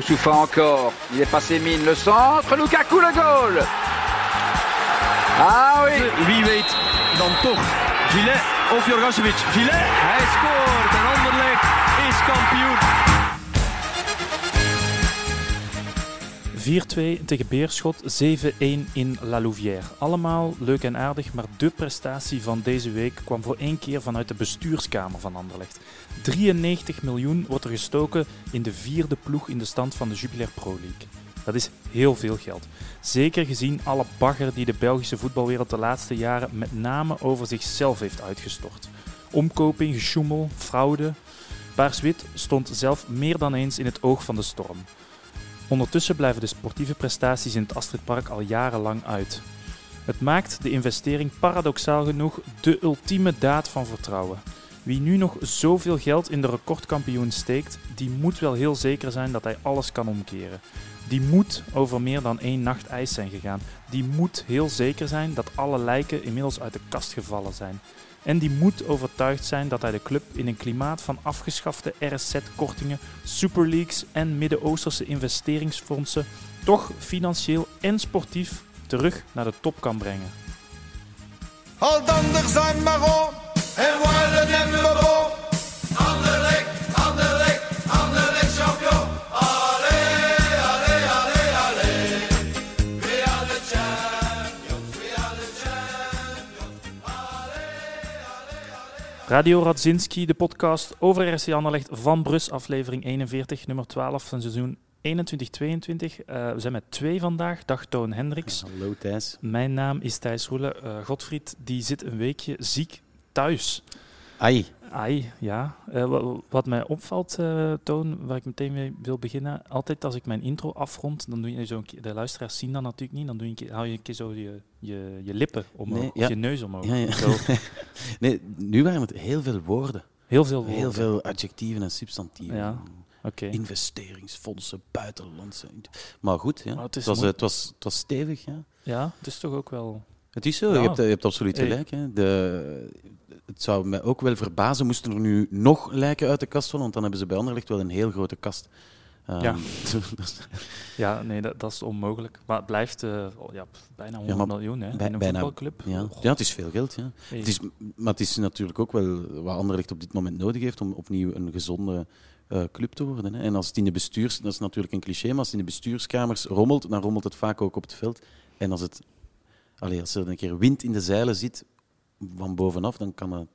Boussoufa encore. Il est passé mine. Le centre. Lukaku le goal. Ah oui. Wie weet dan toch Gillet of Jorgasevic. Gillet, hij scoort en Anderlecht is kampioen. 4-2 tegen Beerschot, 7-1 in La Louvière. Allemaal leuk en aardig, maar de prestatie van deze week kwam voor één keer vanuit de bestuurskamer van Anderlecht. 93 miljoen wordt er gestoken in de vierde ploeg in de stand van de Jupiler Pro League. Dat is heel veel geld. Zeker gezien alle bagger die de Belgische voetbalwereld de laatste jaren met name over zichzelf heeft uitgestort. Omkoping, gesjoemel, fraude. Paars-Wit stond zelf meer dan eens in het oog van de storm. Ondertussen blijven de sportieve prestaties in het Astridpark al jarenlang uit. Het maakt de investering paradoxaal genoeg de ultieme daad van vertrouwen. Wie nu nog zoveel geld in de recordkampioen steekt, die moet wel heel zeker zijn dat hij alles kan omkeren. Die moet over meer dan één nacht ijs zijn gegaan. Die moet heel zeker zijn dat alle lijken inmiddels uit de kast gevallen zijn. En die moet overtuigd zijn dat hij de club in een klimaat van afgeschafte RSZ-kortingen, superleagues en Midden-Oosterse investeringsfondsen toch financieel en sportief terug naar de top kan brengen. Zijn en Wallen en Radio Radzinski, de podcast over RC Anderlecht van Brus, aflevering 41, nummer 12 van seizoen 21-22. Eh, we zijn met twee vandaag. Dag Toon Hendricks. Hallo Thijs. Mijn naam is Thijs Roelen. Eh, Godfried die zit een weekje ziek thuis. Ai, Ai, ja. Eh, wa- wat mij opvalt, eh, Toon, waar ik meteen mee wil beginnen. Altijd als ik mijn intro afrond, dan doe je zo een keer, de luisteraars zien dat natuurlijk niet, dan doe je een keer, hou je een keer zo je, je, je lippen omhoog, Nee, of je neus omhoog. Ja, ja. Zo, nee, nu waren het heel veel woorden. heel veel woorden. Heel veel adjectieven en substantieven. Ja, Oké. Investeringsfondsen, buitenlandse. Maar goed, ja. Maar het was, het, was, het was stevig. Ja. Ja, het is toch ook wel... Het is zo, je, hebt, je hebt absoluut gelijk. Hè. De, het zou mij ook wel verbazen moesten er nu nog lijken uit de kast vallen, want dan hebben ze bij Anderlecht wel een heel grote kast. Ehm, Ja. dat is- Ja, nee, dat, dat is onmogelijk. Maar het blijft eh, oh, ja, bijna 100 maar miljoen hè, bij- in een bijna- voetbalclub. ja. Oh, ja, het is veel geld. Ja. hey. Het is, maar het is natuurlijk ook wel wat Anderlecht op dit moment nodig heeft om opnieuw een gezonde eh, club te worden. Hè. En als het in de bestuurs, dat is natuurlijk een cliché, maar als het in de bestuurskamers rommelt, dan rommelt het vaak ook op het veld. En als, het, allee, als er een keer wind in de zeilen zit van bovenaf, dan kan het,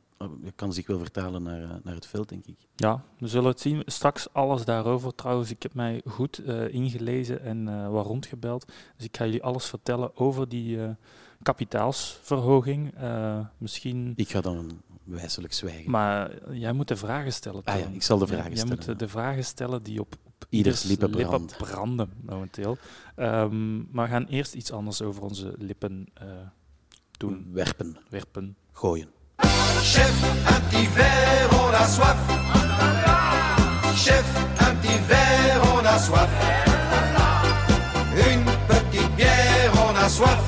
het kan zich wel vertalen naar, eh, naar het veld, denk ik. Ja, we zullen het zien. Straks alles daarover. Trouwens, ik heb mij goed eh, ingelezen en eh wat rondgebeld. Dus ik ga jullie alles vertellen over die eh, kapitaalsverhoging. Eh, misschien... Ik ga dan wijselijk zwijgen. Maar jij moet de vragen stellen. Ah ja, ik zal de vragen jij stellen, moet ja. de, vragen stellen die op, op Ieders lippen branden, momenteel. Ehm, maar we gaan eerst iets anders over onze lippen doen. Werpen, Werpen. gooien. Chef, un petit verre, on a soif. Chef, un petit verre, on a soif. Une petite bière, on a soif.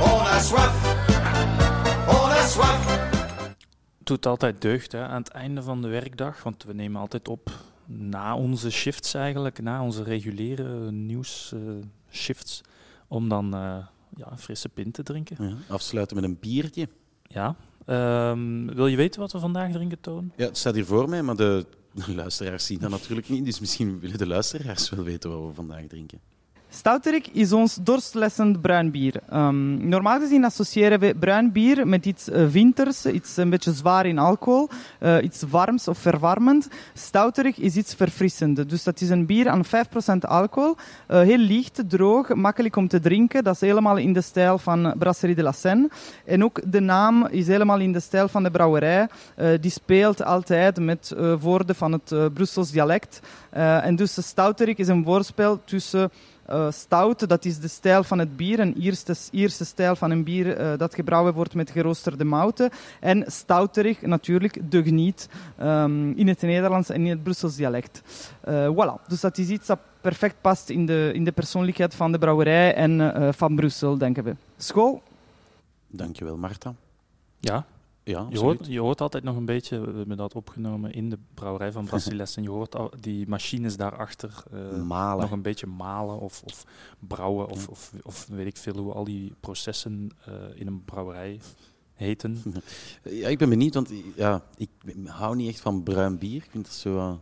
On a soif. On a soif. doet altijd deugd hè, aan het einde van de werkdag, want we nemen altijd op na onze shifts eigenlijk, na onze reguliere nieuws-shifts, om dan eh, ja, een frisse pint te drinken. Ja, afsluiten met een biertje. Ja. Ehm, wil je weten wat we vandaag drinken, Toon? Ja, het staat hier voor mij, maar de, de luisteraars zien dat natuurlijk niet. Dus misschien willen de luisteraars wel weten wat we vandaag drinken. Stouterik is ons dorstlessend bruin bier. Ehm, normaal gezien associëren we bruin bier met iets eh, winters, iets een beetje zwaar in alcohol, eh, iets warms of verwarmend. Stouterik is iets verfrissend. Dus dat is een bier aan 5% alcohol, eh, heel licht, droog, makkelijk om te drinken. Dat is helemaal in de stijl van Brasserie de la Seine. En ook de naam is helemaal in de stijl van de brouwerij. Die speelt altijd met woorden van het Brussels dialect. En dus Stouterik is een woordspel tussen eh, stout, dat is de stijl van het bier, een Ierse, Ierse stijl van een bier eh, dat gebrouwen wordt met geroosterde mouten. En stouterig, natuurlijk, de geniet, ehm, in het Nederlands en in het Brussels dialect. Eh, voilà, dus dat is iets dat perfect past in de, in de persoonlijkheid van de brouwerij en eh, van Brussel, denken we. School? Dankjewel, Marta. Ja. Ja, Je hoort, je hoort altijd nog een beetje, we hebben dat opgenomen in de brouwerij van Basiles, en je hoort al die machines daarachter Malen. nog een beetje malen of, of brouwen of, of, of weet ik veel hoe al die processen eh, in een brouwerij heten. Ja, ik ben benieuwd, want ja, ik hou niet echt van bruin bier. Ik vind dat zo... eh,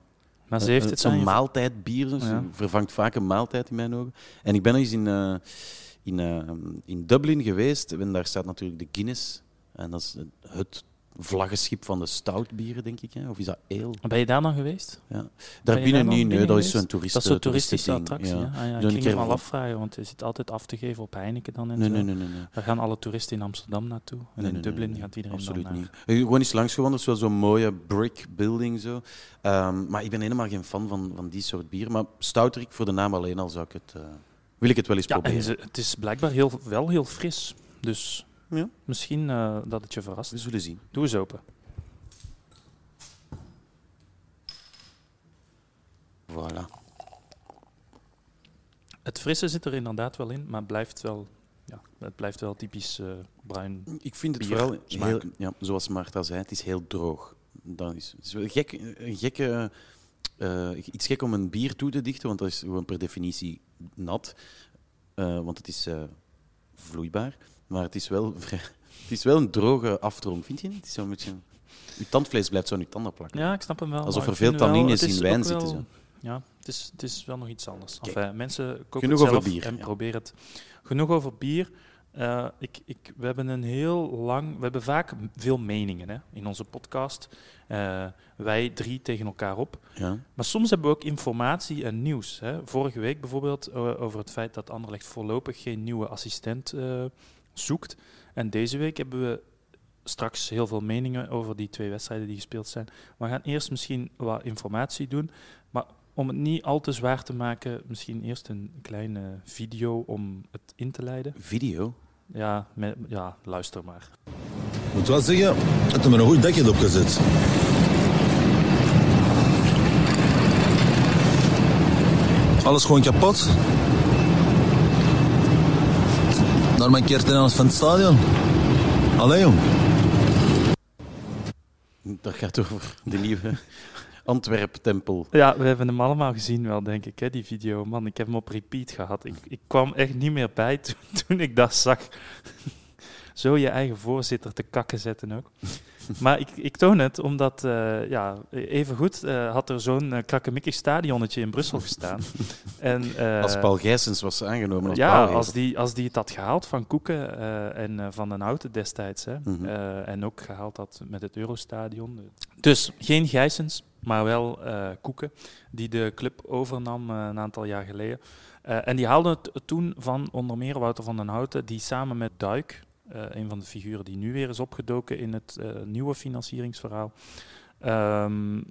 Maar ze heeft het zo'n maaltijdbier. Ja. Vervangt vaak een maaltijd in mijn ogen. En ik ben nog eens in, in, in Dublin geweest. En daar staat natuurlijk de Guinness. En dat is het vlaggenschip van de stoutbieren, denk ik. Hè? Of is dat ale? Ben je daar dan geweest? Ja. Ben Daar je binnen daar niet, nee, dat is zo'n toerist, Dat is zo'n toeristische attractie. Ja. Ah, ja, ik ging me voor- afvragen, want je zit altijd af te geven op Heineken dan en Nee, zo. nee, nee. nee, nee. Daar gaan alle toeristen in Amsterdam naartoe. En in Dublin gaat iedereen Absoluut dan niet. naar. Eh, Gewoon eens langs gewandeld, zo- zo'n mooie brick building. Zo. Ehm, maar ik ben helemaal geen fan van, van die soort bier. Maar stouterik, voor de naam alleen al, zou ik het, eh, wil ik het wel eens Ja, proberen. en ze, het is blijkbaar heel, wel heel fris. Dus Ja. misschien eh, dat het je verrast. We zullen zien. Doe eens open. Voilà. Het frisse zit er inderdaad wel in, maar het blijft wel, ja, het blijft wel typisch eh, bruin. Ik vind het Bier vooral heel, ja, zoals Marta zei, het is heel droog. Dat is, het is wel gek, een gekke, eh, iets gek om een bier toe te dichten, want dat is gewoon per definitie nat. Eh, want het is eh, vloeibaar, maar het is wel, het is wel een droge afdronk, vind je niet? Het is zo'n beetje, je tandvlees blijft zo aan je tanden plakken. Ja, ik snap hem wel. Alsof er veel tannines in wijn zitten, zo. Ja, het is, het is wel nog iets anders. Kijk. Enfin, mensen koken Genoeg het over zelf bier, en ja. probeer het. Genoeg over bier. Eh, ik, ik, we hebben een heel lang... We hebben vaak veel meningen hè, in onze podcast. Eh, wij drie tegen elkaar op. Ja. Maar soms hebben we ook informatie en nieuws. Hè. Vorige week bijvoorbeeld eh, over het feit dat Anderlecht voorlopig geen nieuwe assistent eh, zoekt. En deze week hebben we straks heel veel meningen over die twee wedstrijden die gespeeld zijn. Maar we gaan eerst misschien wat informatie doen. Maar om het niet al te zwaar te maken, misschien eerst een kleine video om het in te leiden. Video. Ja, me- ja luister maar. Ik moet wel zeggen dat er me een goed dekje op gezet. Alles gewoon kapot. Daar mijn keert in aan het van het stadion. Allee jong. Dat gaat over de nieuwe Antwerp-tempel. Ja, we hebben hem allemaal gezien wel, denk ik, hè, die video. Man, ik heb hem op repeat gehad. Ik, ik kwam echt niet meer bij toen, toen ik dat zag. Zo je eigen voorzitter te kakken zetten ook. Maar ik, ik toon het omdat, eh ja, even goed had er zo'n uh, krakkemikkig stadionnetje in Brussel gestaan. en, eh, Als Paul Gijsens was aangenomen als ja, bouwheer. als die, als die het had gehaald van Koeken eh, en eh, van den Houten destijds. Hè, Mhm. eh, en ook gehaald had met het Eurostadion. Dus geen Gijsens, maar wel eh, Koeken, die de club overnam eh, een aantal jaar geleden. Eh, en die haalde het toen van onder meer Wouter van den Houten, die samen met Duik, uh, een van de figuren die nu weer is opgedoken in het uh, nieuwe financieringsverhaal. Um,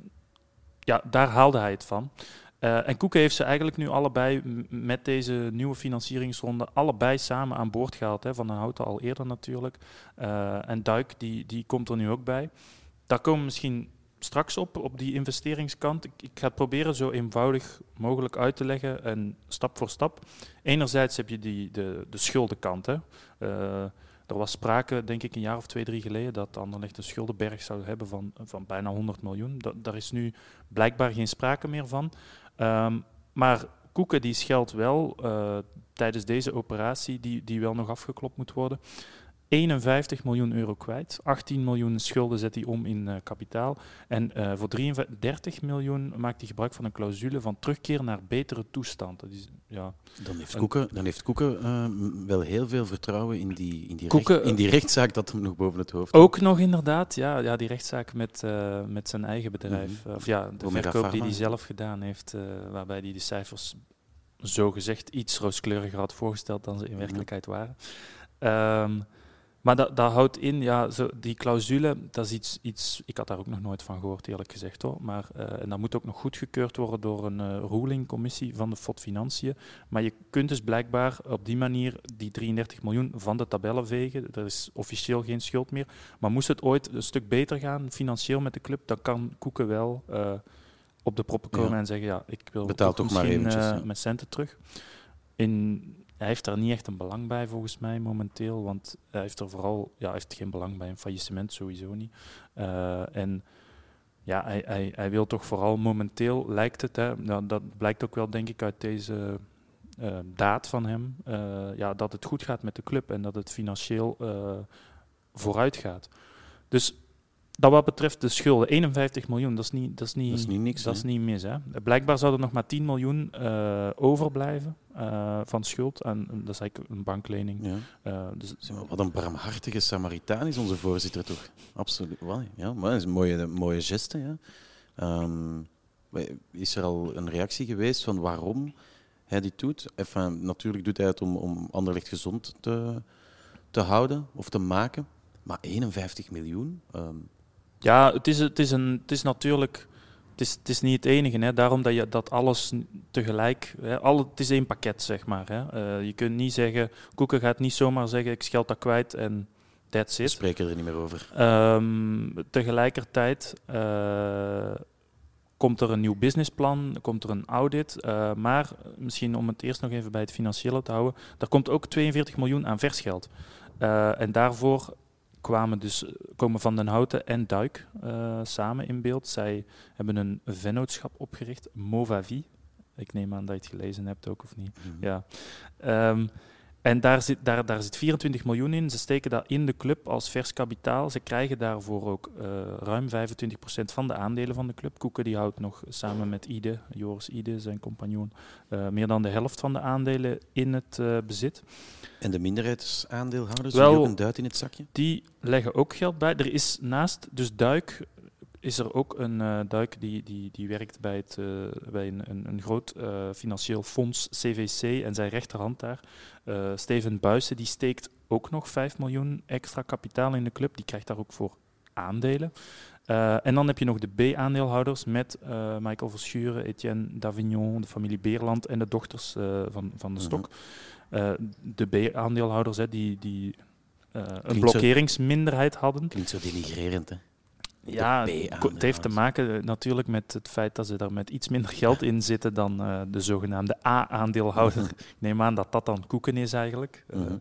ja, daar haalde hij het van. Uh, en Koeken heeft ze eigenlijk nu allebei met deze nieuwe financieringsronde allebei samen aan boord gehaald. Hè, van den Houten al eerder natuurlijk. En Duik, die, die komt er nu ook bij. Daar komen we misschien straks op, op die investeringskant. Ik, ik ga het proberen zo eenvoudig mogelijk uit te leggen en stap voor stap. Enerzijds heb je die, de, de schuldenkant. Hè. Er was sprake, denk ik, een jaar of twee, drie geleden dat Anderlecht een schuldenberg zou hebben van, van bijna 100 miljoen. Da daar is nu blijkbaar geen sprake meer van. Um, maar Koeken die scheldt wel uh, tijdens deze operatie, die, die wel nog afgeklopt moet worden. 51 miljoen euro kwijt. 18 miljoen schulden zet hij om in uh, kapitaal. En uh, voor 33 miljoen maakt hij gebruik van een clausule van terugkeer naar betere toestand. Dat is, ja, dan heeft Koeken, dan heeft Koeken uh, wel heel veel vertrouwen in die, in, die Koeken, recht, in die rechtszaak dat hem nog boven het hoofd Ook nog inderdaad, ja, ja die rechtszaak met, met zijn eigen bedrijf. -hmm. Of ja, de Omega verkoop Pharma. die hij zelf gedaan heeft, waarbij hij de cijfers zogezegd iets rooskleuriger had voorgesteld dan ze in werkelijkheid waren. Um, maar dat, dat houdt in, ja, zo, die clausule, dat is iets, iets, ik had daar ook nog nooit van gehoord, eerlijk gezegd hoor. Maar, uh, en dat moet ook nog goedgekeurd worden door een uh, rulingcommissie van de FOD Financiën. Maar je kunt dus blijkbaar op die manier die 33 miljoen van de tabellen vegen. Er is officieel geen schuld meer. Maar moest het ooit een stuk beter gaan, financieel met de club, dan kan Koeken wel uh, op de proppen komen ja. en zeggen, ja, ik wil Betaal toch maar eventjes, ja. met centen terug. In, hij heeft daar niet echt een belang bij volgens mij momenteel, want hij heeft er vooral, ja, heeft geen belang bij een faillissement sowieso niet. Eh, en ja, hij, hij, hij wil toch vooral momenteel, lijkt het, hè, nou, dat blijkt ook wel denk ik uit deze eh, daad van hem, eh, ja, dat het goed gaat met de club en dat het financieel vooruit gaat. Dus dat wat betreft de schulden, 51 miljoen, dat is niet, dat is niet, Dat is niet niks, dat is niet mis. Hè? Blijkbaar zou er nog maar 10 miljoen eh, overblijven eh, van schuld. En dat is eigenlijk een banklening. Ja. Eh, dus, Wat een barmhartige Samaritaan is onze voorzitter toch? Absoluut. Ja, maar dat is een mooie, mooie geste. Ja. Ehm, is er al een reactie geweest van waarom hij dit doet? Enfin, natuurlijk doet hij het om, om Anderlecht gezond te, te houden of te maken. Maar 51 miljoen? ehm, Ja, het is, het is, een, het is natuurlijk. Het is, het is niet het enige. Hè. Daarom dat je dat alles tegelijk. Hè, alle, het is één pakket, zeg maar. Hè. Eh, je kunt niet zeggen. Koeken gaat niet zomaar zeggen: ik scheld dat kwijt en that's we it. spreken er niet meer over. Ehm, tegelijkertijd eh, komt er een nieuw businessplan, komt er een audit. eh, maar misschien om het eerst nog even bij het financiële te houden. Er komt ook 42 miljoen aan versgeld. Eh, en daarvoor kwamen dus, komen Van den Houten en Duik eh, samen in beeld. Zij hebben een vennootschap opgericht, Movavi. Ik neem aan dat je het gelezen hebt ook, of niet? Mhm. Ja. Ehm, en daar zit, daar, daar zit 24 miljoen in. Ze steken dat in de club als vers kapitaal. Ze krijgen daarvoor ook eh, ruim 25% van de aandelen van de club. Koeken die houdt nog samen met Ide, Joris Ide, zijn compagnon, eh, meer dan de helft van de aandelen in het eh, bezit. En de minderheidsaandeelhouders, Wel- Wel, ook een duit in het zakje? Die leggen ook geld bij. Er is naast, dus Duik, is er ook een eh, Duik die, die, die werkt bij, het, eh, bij een, een, een groot eh, financieel fonds, CVC, en zijn rechterhand daar. Steven Buijsen, die steekt ook nog 5 miljoen extra kapitaal in de club. Die krijgt daar ook voor aandelen. En dan heb je nog de B-aandeelhouders met Michael Verschuren, Etienne Davignon, de familie Beerland en de dochters van, van de Stok. Eh, de B-aandeelhouders hè, die, die een blokkeringsminderheid hadden. Klinkt zo denigrerend, hè? Ja, het heeft te maken eh, natuurlijk met het feit dat ze daar met iets minder geld in zitten dan eh, de zogenaamde A-aandeelhouder. Ik neem aan dat dat dan koeken is eigenlijk. Eh, Mhm.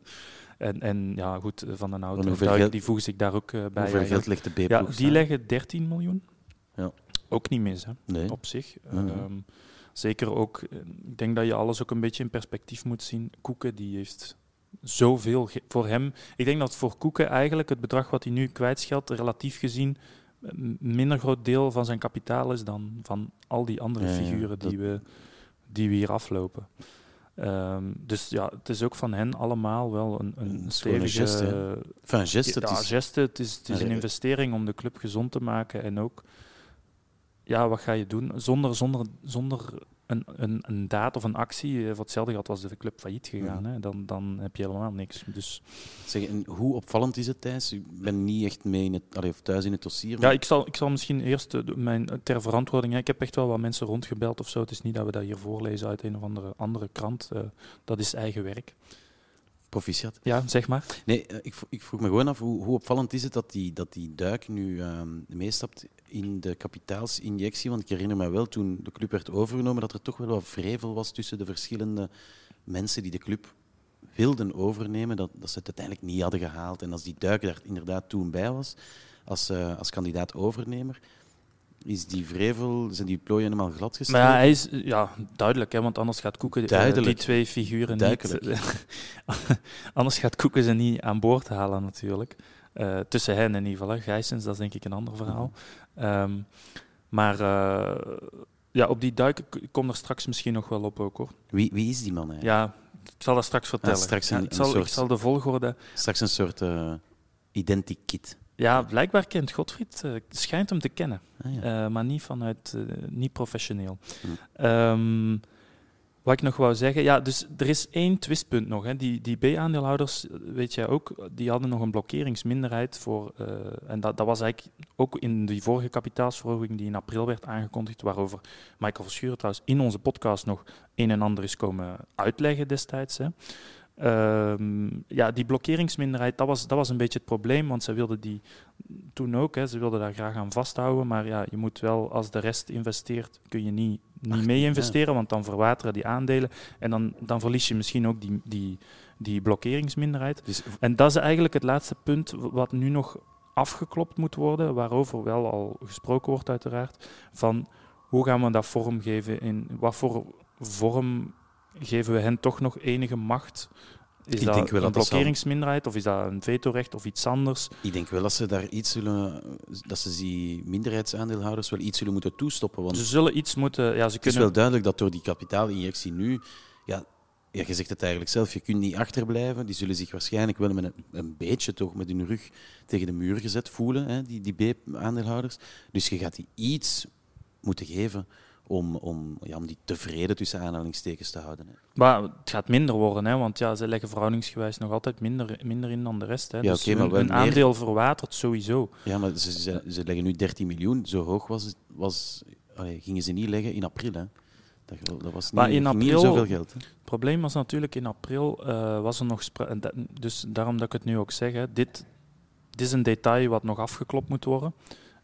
en, en ja, goed, Van den Hout En en hoeveel Duik, geld- die voegen zich daar ook bij. Hoeveel eigenlijk. geld legt de B-ploeg Ja, die leggen 13 miljoen. Ja. Ook niet mis, hè, Nee. op zich. Nee. Ehm, zeker ook, ik denk dat je alles ook een beetje in perspectief moet zien. Koeken, die heeft zoveel voor hem. Ik denk dat voor Koeken eigenlijk het bedrag wat hij nu kwijtscheldt, relatief gezien een minder groot deel van zijn kapitaal is dan van al die andere Ja, figuren die, we, die we hier aflopen. Ehm, dus ja, het is ook van hen allemaal wel een, een Een stevige geste? Enfin, geste, het is- geste. Het is, het is een investering om de club gezond te maken. En ook, ja, wat ga je doen? Zonder, zonder, zonder een, een, een daad of een actie, eh, voor hetzelfde geld was de club failliet gegaan. Mhm. Hè? Dan, dan heb je helemaal niks. Dus Zeg, en hoe opvallend is het, Thijs? Ik ben niet echt mee in het, allee, of thuis in het dossier. ja, ik zal, ik zal misschien eerst eh, mijn, ter verantwoording. hè, Ik heb echt wel wat mensen rondgebeld of zo. Het is niet dat we dat hier voorlezen uit een of andere, andere krant. eh, dat is eigen werk. Proficiat. Ja, zeg maar. Nee, eh, ik, ik vroeg me gewoon af, hoe, hoe opvallend is het dat die, dat die duik nu ehm, meestapt in de kapitaalsinjectie? Want ik herinner me wel, toen de club werd overgenomen, dat er toch wel wat vrevel was tussen de verschillende mensen die de club wilden overnemen, dat, dat ze het uiteindelijk niet hadden gehaald. En als die duik daar inderdaad toen bij was, als, eh, als kandidaat overnemer, is die vrevel, zijn die plooien helemaal glad Maar ja, hij is ja, duidelijk, hè, want anders gaat Koeken die twee figuren Duidelijk. niet... anders gaat Koeken ze niet aan boord halen natuurlijk. Eh, tussen hen in ieder geval. Gijsens, dat is denk ik een ander verhaal. Ehm, maar eh, ja, op die duik, ik ik kom er straks misschien nog wel op ook hoor. Wie, wie is die man eigenlijk? Ja, ik zal dat straks vertellen. straks Ja, een- ik, een zal, soort- ik zal de volgorde... Straks een soort eh identikit. Ja, blijkbaar kent Godfried, eh, schijnt hem te kennen. Ah, ja. Maar niet vanuit, niet professioneel. Hm. Ehm, wat ik nog wou zeggen, ja, dus er is één twistpunt nog. Hè. Die, die B-aandeelhouders, weet jij ook, die hadden nog een blokkeringsminderheid voor, eh, en dat, dat was eigenlijk ook in die vorige kapitaalsverhoging die in april werd aangekondigd, waarover Michael Verschuren trouwens in onze podcast nog een en ander is komen uitleggen destijds. Hè. Ehm, ja, die blokkeringsminderheid, dat was, dat was een beetje het probleem, want ze wilden die toen ook, hè, ze wilden daar graag aan vasthouden, maar ja, je moet wel, als de rest investeert, kun je niet niet mee investeren, want dan verwateren die aandelen. En dan, dan verlies je misschien ook die, die, die blokkeringsminderheid. Dus En dat is eigenlijk het laatste punt wat nu nog afgeklopt moet worden, waarover wel al gesproken wordt uiteraard, van hoe gaan we dat vormgeven, in wat voor vorm geven we hen toch nog enige macht? Is Ik dat denk wel een dat blokkeringsminderheid of is dat een vetorecht of iets anders? ik denk wel dat ze daar iets zullen, dat ze die minderheidsaandeelhouders wel iets zullen moeten toestoppen. Want Ze zullen iets moeten, ja, ze het is kunnen wel duidelijk dat door die kapitaalinjectie nu, ja, ja, je zegt het eigenlijk zelf, je kunt niet achterblijven. Die zullen zich waarschijnlijk wel met een, een beetje toch met hun rug tegen de muur gezet voelen, hè, die, die B-aandeelhouders. Dus je gaat die iets moeten geven om, om, ja, om die tevreden tussen aanhalingstekens te houden. Hè. Maar het gaat minder worden, hè, want ja, ze leggen verhoudingsgewijs nog altijd minder, minder in dan de rest. Hè. Ja, dus maar hun meer. aandeel verwatert sowieso. Ja, maar ze, ze, ze leggen nu 13 miljoen. Zo hoog was was, allee, gingen ze niet leggen in april. Hè. Dat, dat was niet, Maar in niet zoveel geld. Hè. Het probleem was natuurlijk in april, eh, was er nog Dus daarom dat ik het nu ook zeg, hè, dit, dit is een detail wat nog afgeklopt moet worden.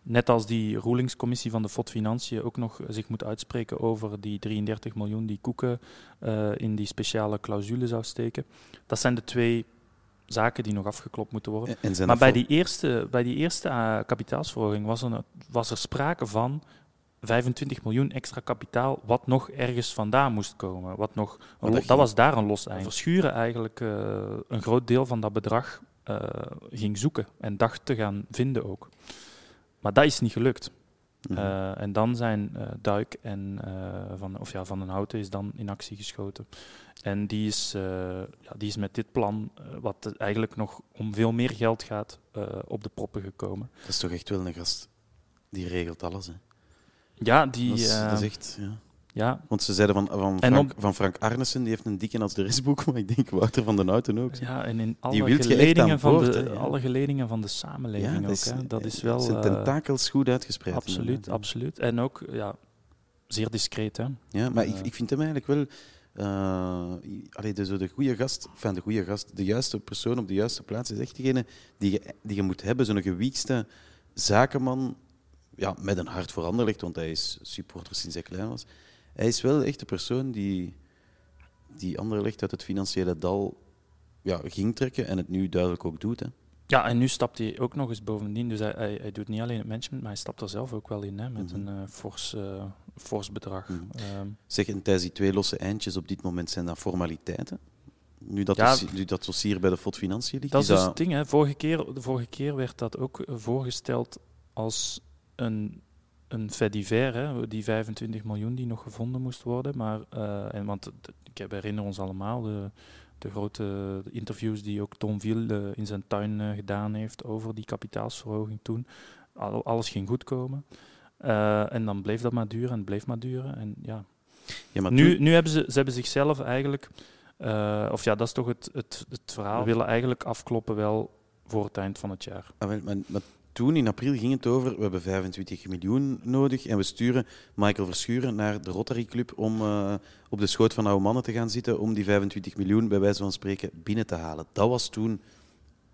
Net als die roelingscommissie van de FOD Financiën ook nog zich moet uitspreken over die 33 miljoen die Koeken eh, in die speciale clausule zou steken. Dat zijn de twee zaken die nog afgeklopt moeten worden. Maar bij die eerste, bij die eerste eh, kapitaalsverhoging was er, was er sprake van 25 miljoen extra kapitaal, wat nog ergens vandaan moest komen. Wat nog, dat, was daar een los eind. Verschuren eigenlijk eh, een groot deel van dat bedrag ging zoeken en dacht te gaan vinden ook. Maar dat is niet gelukt. Mhm. Eh, en dan zijn eh, Duik en eh, van, of ja, van den Houten is dan in actie geschoten. En die is, ja, die is met dit plan, wat eigenlijk nog om veel meer geld gaat, op de proppen gekomen. Dat is toch echt wel een gast die regelt alles. Hè. Ja, die. dat, is, dat is echt, ja. Ja, Want ze zeiden van, van, Frank, op- van Frank Arnissen, die heeft een dikke als de restboek, maar ik denk Wouter van den Houten ook. ja, en in alle geledingen, van boord, de, alle geledingen van de samenleving dat ook. is, hè. Dat is eh, wel. zijn eh, tentakels goed uitgespreid. absoluut, absoluut. En ook ja, zeer discreet. Hè. Ja, maar ik, Eh. ik vind hem eigenlijk wel... allee, de, zo de goede gast, enfin de goede gast, de juiste persoon op de juiste plaats is echt degene die je, die je moet hebben. Zo'n gewiekste zakenman, ja, met een hart voor Anderlecht, want hij is supporter sinds hij klein was. Hij is wel echt de persoon die, die Anderlecht uit het financiële dal ja, ging trekken en het nu duidelijk ook doet. Hè. Ja, en nu stapt hij ook nog eens bovendien. Dus hij, hij, hij doet niet alleen het management, maar hij stapt er zelf ook wel in hè, met Mhm. een eh, fors, fors bedrag. Ehm, Zeg, en tijdens die twee losse eindjes op dit moment zijn dat formaliteiten? Nu dat, Ja. dossier, nu dat dossier bij de FOD Financiën ligt, dat is dus het ding. Hè. Vorige, keer, de vorige keer werd dat ook voorgesteld als een, een fait divers, hè, die 25 miljoen die nog gevonden moest worden. Maar, eh, en, want ik herinner ons allemaal de, de grote interviews die ook Tom Viel eh, in zijn tuin eh, gedaan heeft over die kapitaalsverhoging toen. Al- alles ging goed komen. En dan bleef dat maar duren en bleef maar duren. En ja, Ja, maar nu, nu hebben ze, ze hebben zichzelf eigenlijk, of ja, dat is toch het, het, het verhaal. We willen eigenlijk afkloppen wel voor het eind van het jaar. Ah, maar, maar toen in april ging het over, we hebben 25 miljoen nodig en we sturen Michael Verschuren naar de Rotary Club om eh, op de schoot van oude mannen te gaan zitten om die 25 miljoen bij wijze van spreken binnen te halen. Dat was toen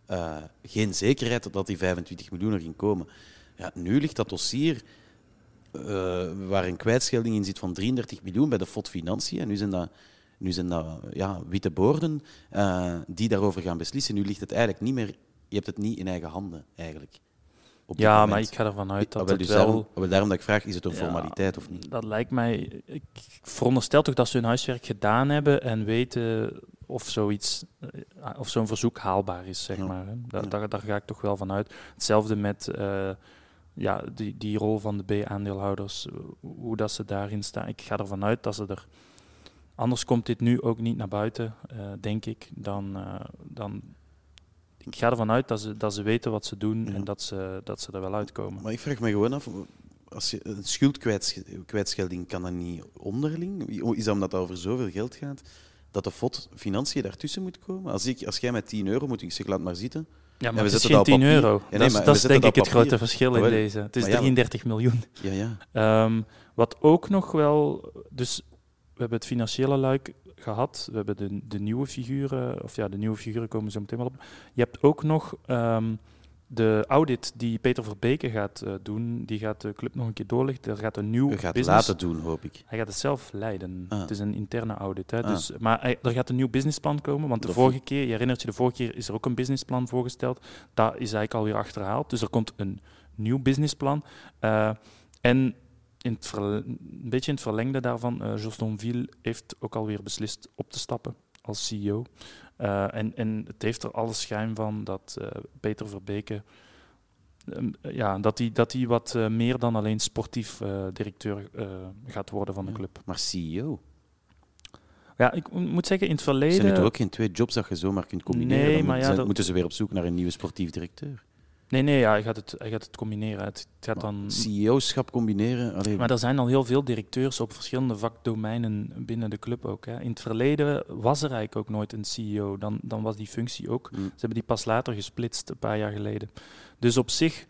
eh, geen zekerheid dat die 25 miljoen er ging komen. Ja, nu ligt dat dossier eh, waar een kwijtschelding in zit van 33 miljoen bij de FOD Financiën. En nu zijn dat, nu zijn dat ja, witte borden die daarover gaan beslissen. Nu ligt het eigenlijk niet meer... Je hebt het niet in eigen handen, eigenlijk. Op Ja, moment. maar ik ga ervan uit dat Ah, wel, het dus wel... daarom, ah, wel, daarom dat ik vraag, is het een Ja, formaliteit of niet? Dat lijkt mij... Ik veronderstel toch dat ze hun huiswerk gedaan hebben en weten of zoiets, eh, of zo'n verzoek haalbaar is, zeg Ja. maar. Daar, daar, daar ga ik toch wel van uit. Hetzelfde met eh, ja, die, die rol van de B-aandeelhouders, hoe dat ze daarin staan. Ik ga ervan uit dat ze er... Anders komt dit nu ook niet naar buiten, eh, denk ik. Dan, dan, ik ga ervan uit dat ze, dat ze weten wat ze doen Ja. en dat ze, dat ze er wel uitkomen. Maar ik vraag me gewoon af, als je, een schuldkwijtschelding kan dat niet onderling? Is dat omdat het over zoveel geld gaat, dat de FOD financiën daartussen moet komen? Als, ik, als jij met 10 euro moet, ik zeg laat maar zitten. Ja, we maar het is zetten geen dat op 10 papier. euro. Ja, nee, dat is, maar dat we is zetten denk ik het grote verschil in deze. Het is ja, maar- 33 miljoen. Ja, ja. Ehm, wat ook nog wel... Dus we hebben het financiële luik gehad. We hebben de, de nieuwe figuren... Of ja, de nieuwe figuren komen zo meteen wel op. Je hebt ook nog... ehm, de audit die Peter Verbeke gaat eh, doen, die gaat de club nog een keer doorlichten. Er gaat een nieuw Je gaat laten doen, hoop ik. Hij gaat het zelf leiden. Ah. Het is een interne audit. Hè? Ah. Dus, maar hij- er gaat een nieuw businessplan komen. Want de Dat vorige keer, je herinnert je, de vorige keer is er ook een businessplan voorgesteld. Dat is eigenlijk alweer achterhaald. Dus er komt een nieuw businessplan. Eh, en in het een beetje in het verlengde daarvan, eh Jos Donville heeft ook alweer beslist op te stappen als CEO. Eh, en, en het heeft er alle schijn van dat eh, Peter Verbeke ehm, ja, dat hij dat wat meer dan alleen sportief directeur gaat worden van de Ja. club. Maar CEO. Ja, ik moet zeggen, in het Zijn verleden... het ook geen twee jobs dat je zomaar kunt combineren? Nee, maar ja, zijn- dat- moeten ze weer op zoek naar een nieuwe sportief directeur. Nee, nee, ja, hij, gaat het, hij gaat het combineren. Het gaat dan... CEO-schap combineren? Allee, Maar er zijn al heel veel directeurs op verschillende vakdomeinen binnen de club ook. Hè. In het verleden was er eigenlijk ook nooit een CEO. Dan, dan was die functie ook. hm. Ze hebben die pas later gesplitst, een paar jaar geleden. Dus op zich,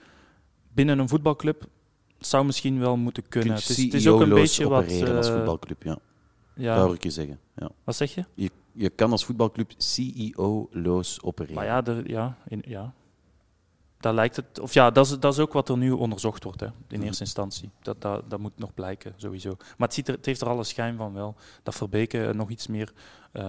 binnen een voetbalclub, zou misschien wel moeten Kun kunnen. je Het is, het is ook een CEO-loos beetje wat... opereren als eh, voetbalclub, ja. Dat ja, hoor ik je zeggen. Ja. wat zeg je? Je, je kan als voetbalclub CEO-loos opereren. Maar ja, er, ja, in, ja. Daar lijkt het, of ja, dat is, dat is ook wat er nu onderzocht wordt, hè, in Mhm. eerste instantie. Dat, dat, dat moet nog blijken, sowieso. Maar het, ziet er, het heeft er alle schijn van wel dat Verbeke nog iets meer eh,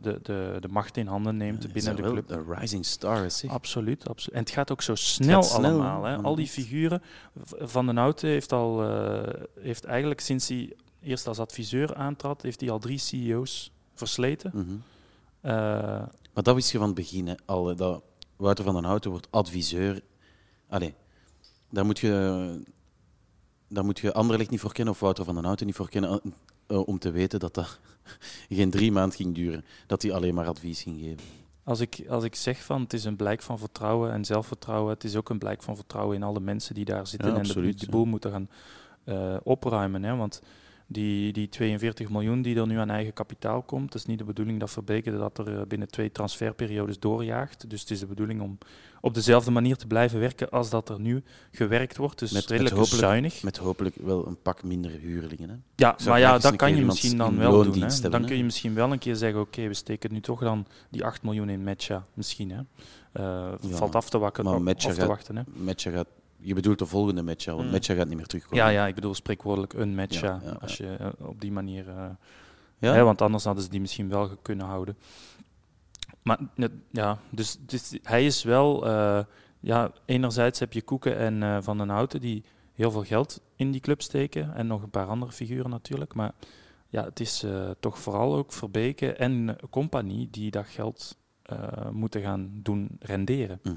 de, de, de macht in handen neemt binnen dat de club. Een rising star, is. Absoluut, absoluut. En het gaat ook zo snel, allemaal. Hè. Al die figuren. Van den Houten heeft, al, eh, heeft eigenlijk sinds hij eerst als adviseur aantrad, heeft hij al drie CEO's versleten. Mhm. Eh, Maar dat wist je van het begin hè, al. Dat Wouter van den Houten wordt adviseur. Allee, daar moet je, daar moet je Anderlecht niet voor kennen of Wouter van den Houten niet voor kennen eh, om te weten dat dat geen drie maanden ging duren. Dat hij alleen maar advies ging geven. Als ik, als ik zeg van het is een blijk van vertrouwen en zelfvertrouwen, het is ook een blijk van vertrouwen in alle mensen die daar zitten Ja, en de, die boel moeten gaan eh, opruimen. Hè? Want die, die 42 miljoen die er nu aan eigen kapitaal komt, het is niet de bedoeling dat Verbeke dat er eh, binnen twee transferperiodes doorjaagt. Dus het is de bedoeling om op dezelfde manier te blijven werken als dat er nu gewerkt wordt. Dus Met- met redelijk hopelijk- zuinig. Met hopelijk wel een pak minder huurlingen. Hè. Ja, maar ja, dat kan je misschien dan wel doen. Hè. hebben, Dan kun je misschien wel een keer zeggen, oké, we steken nu toch dan die 8 miljoen in Matcha. Misschien, hè. Eh, Ja, valt af te, wakken, maar af Matcha te wachten, hè. Matcha gaat, je bedoelt de volgende Matcha, want Mm. Matcha gaat niet meer terugkomen. Ja, ja, ik bedoel spreekwoordelijk een Matcha. Ja, ja, als je eh, op die manier... eh, Ja? hè, want anders hadden ze die misschien wel kunnen houden. Maar ja, dus, dus hij is wel... eh, ja, enerzijds heb je Koeken en Van den Houten die heel veel geld in die club steken. En nog een paar andere figuren natuurlijk. Maar ja, het is toch vooral ook Verbeke en compagnie die dat geld moeten gaan doen renderen. Mhm.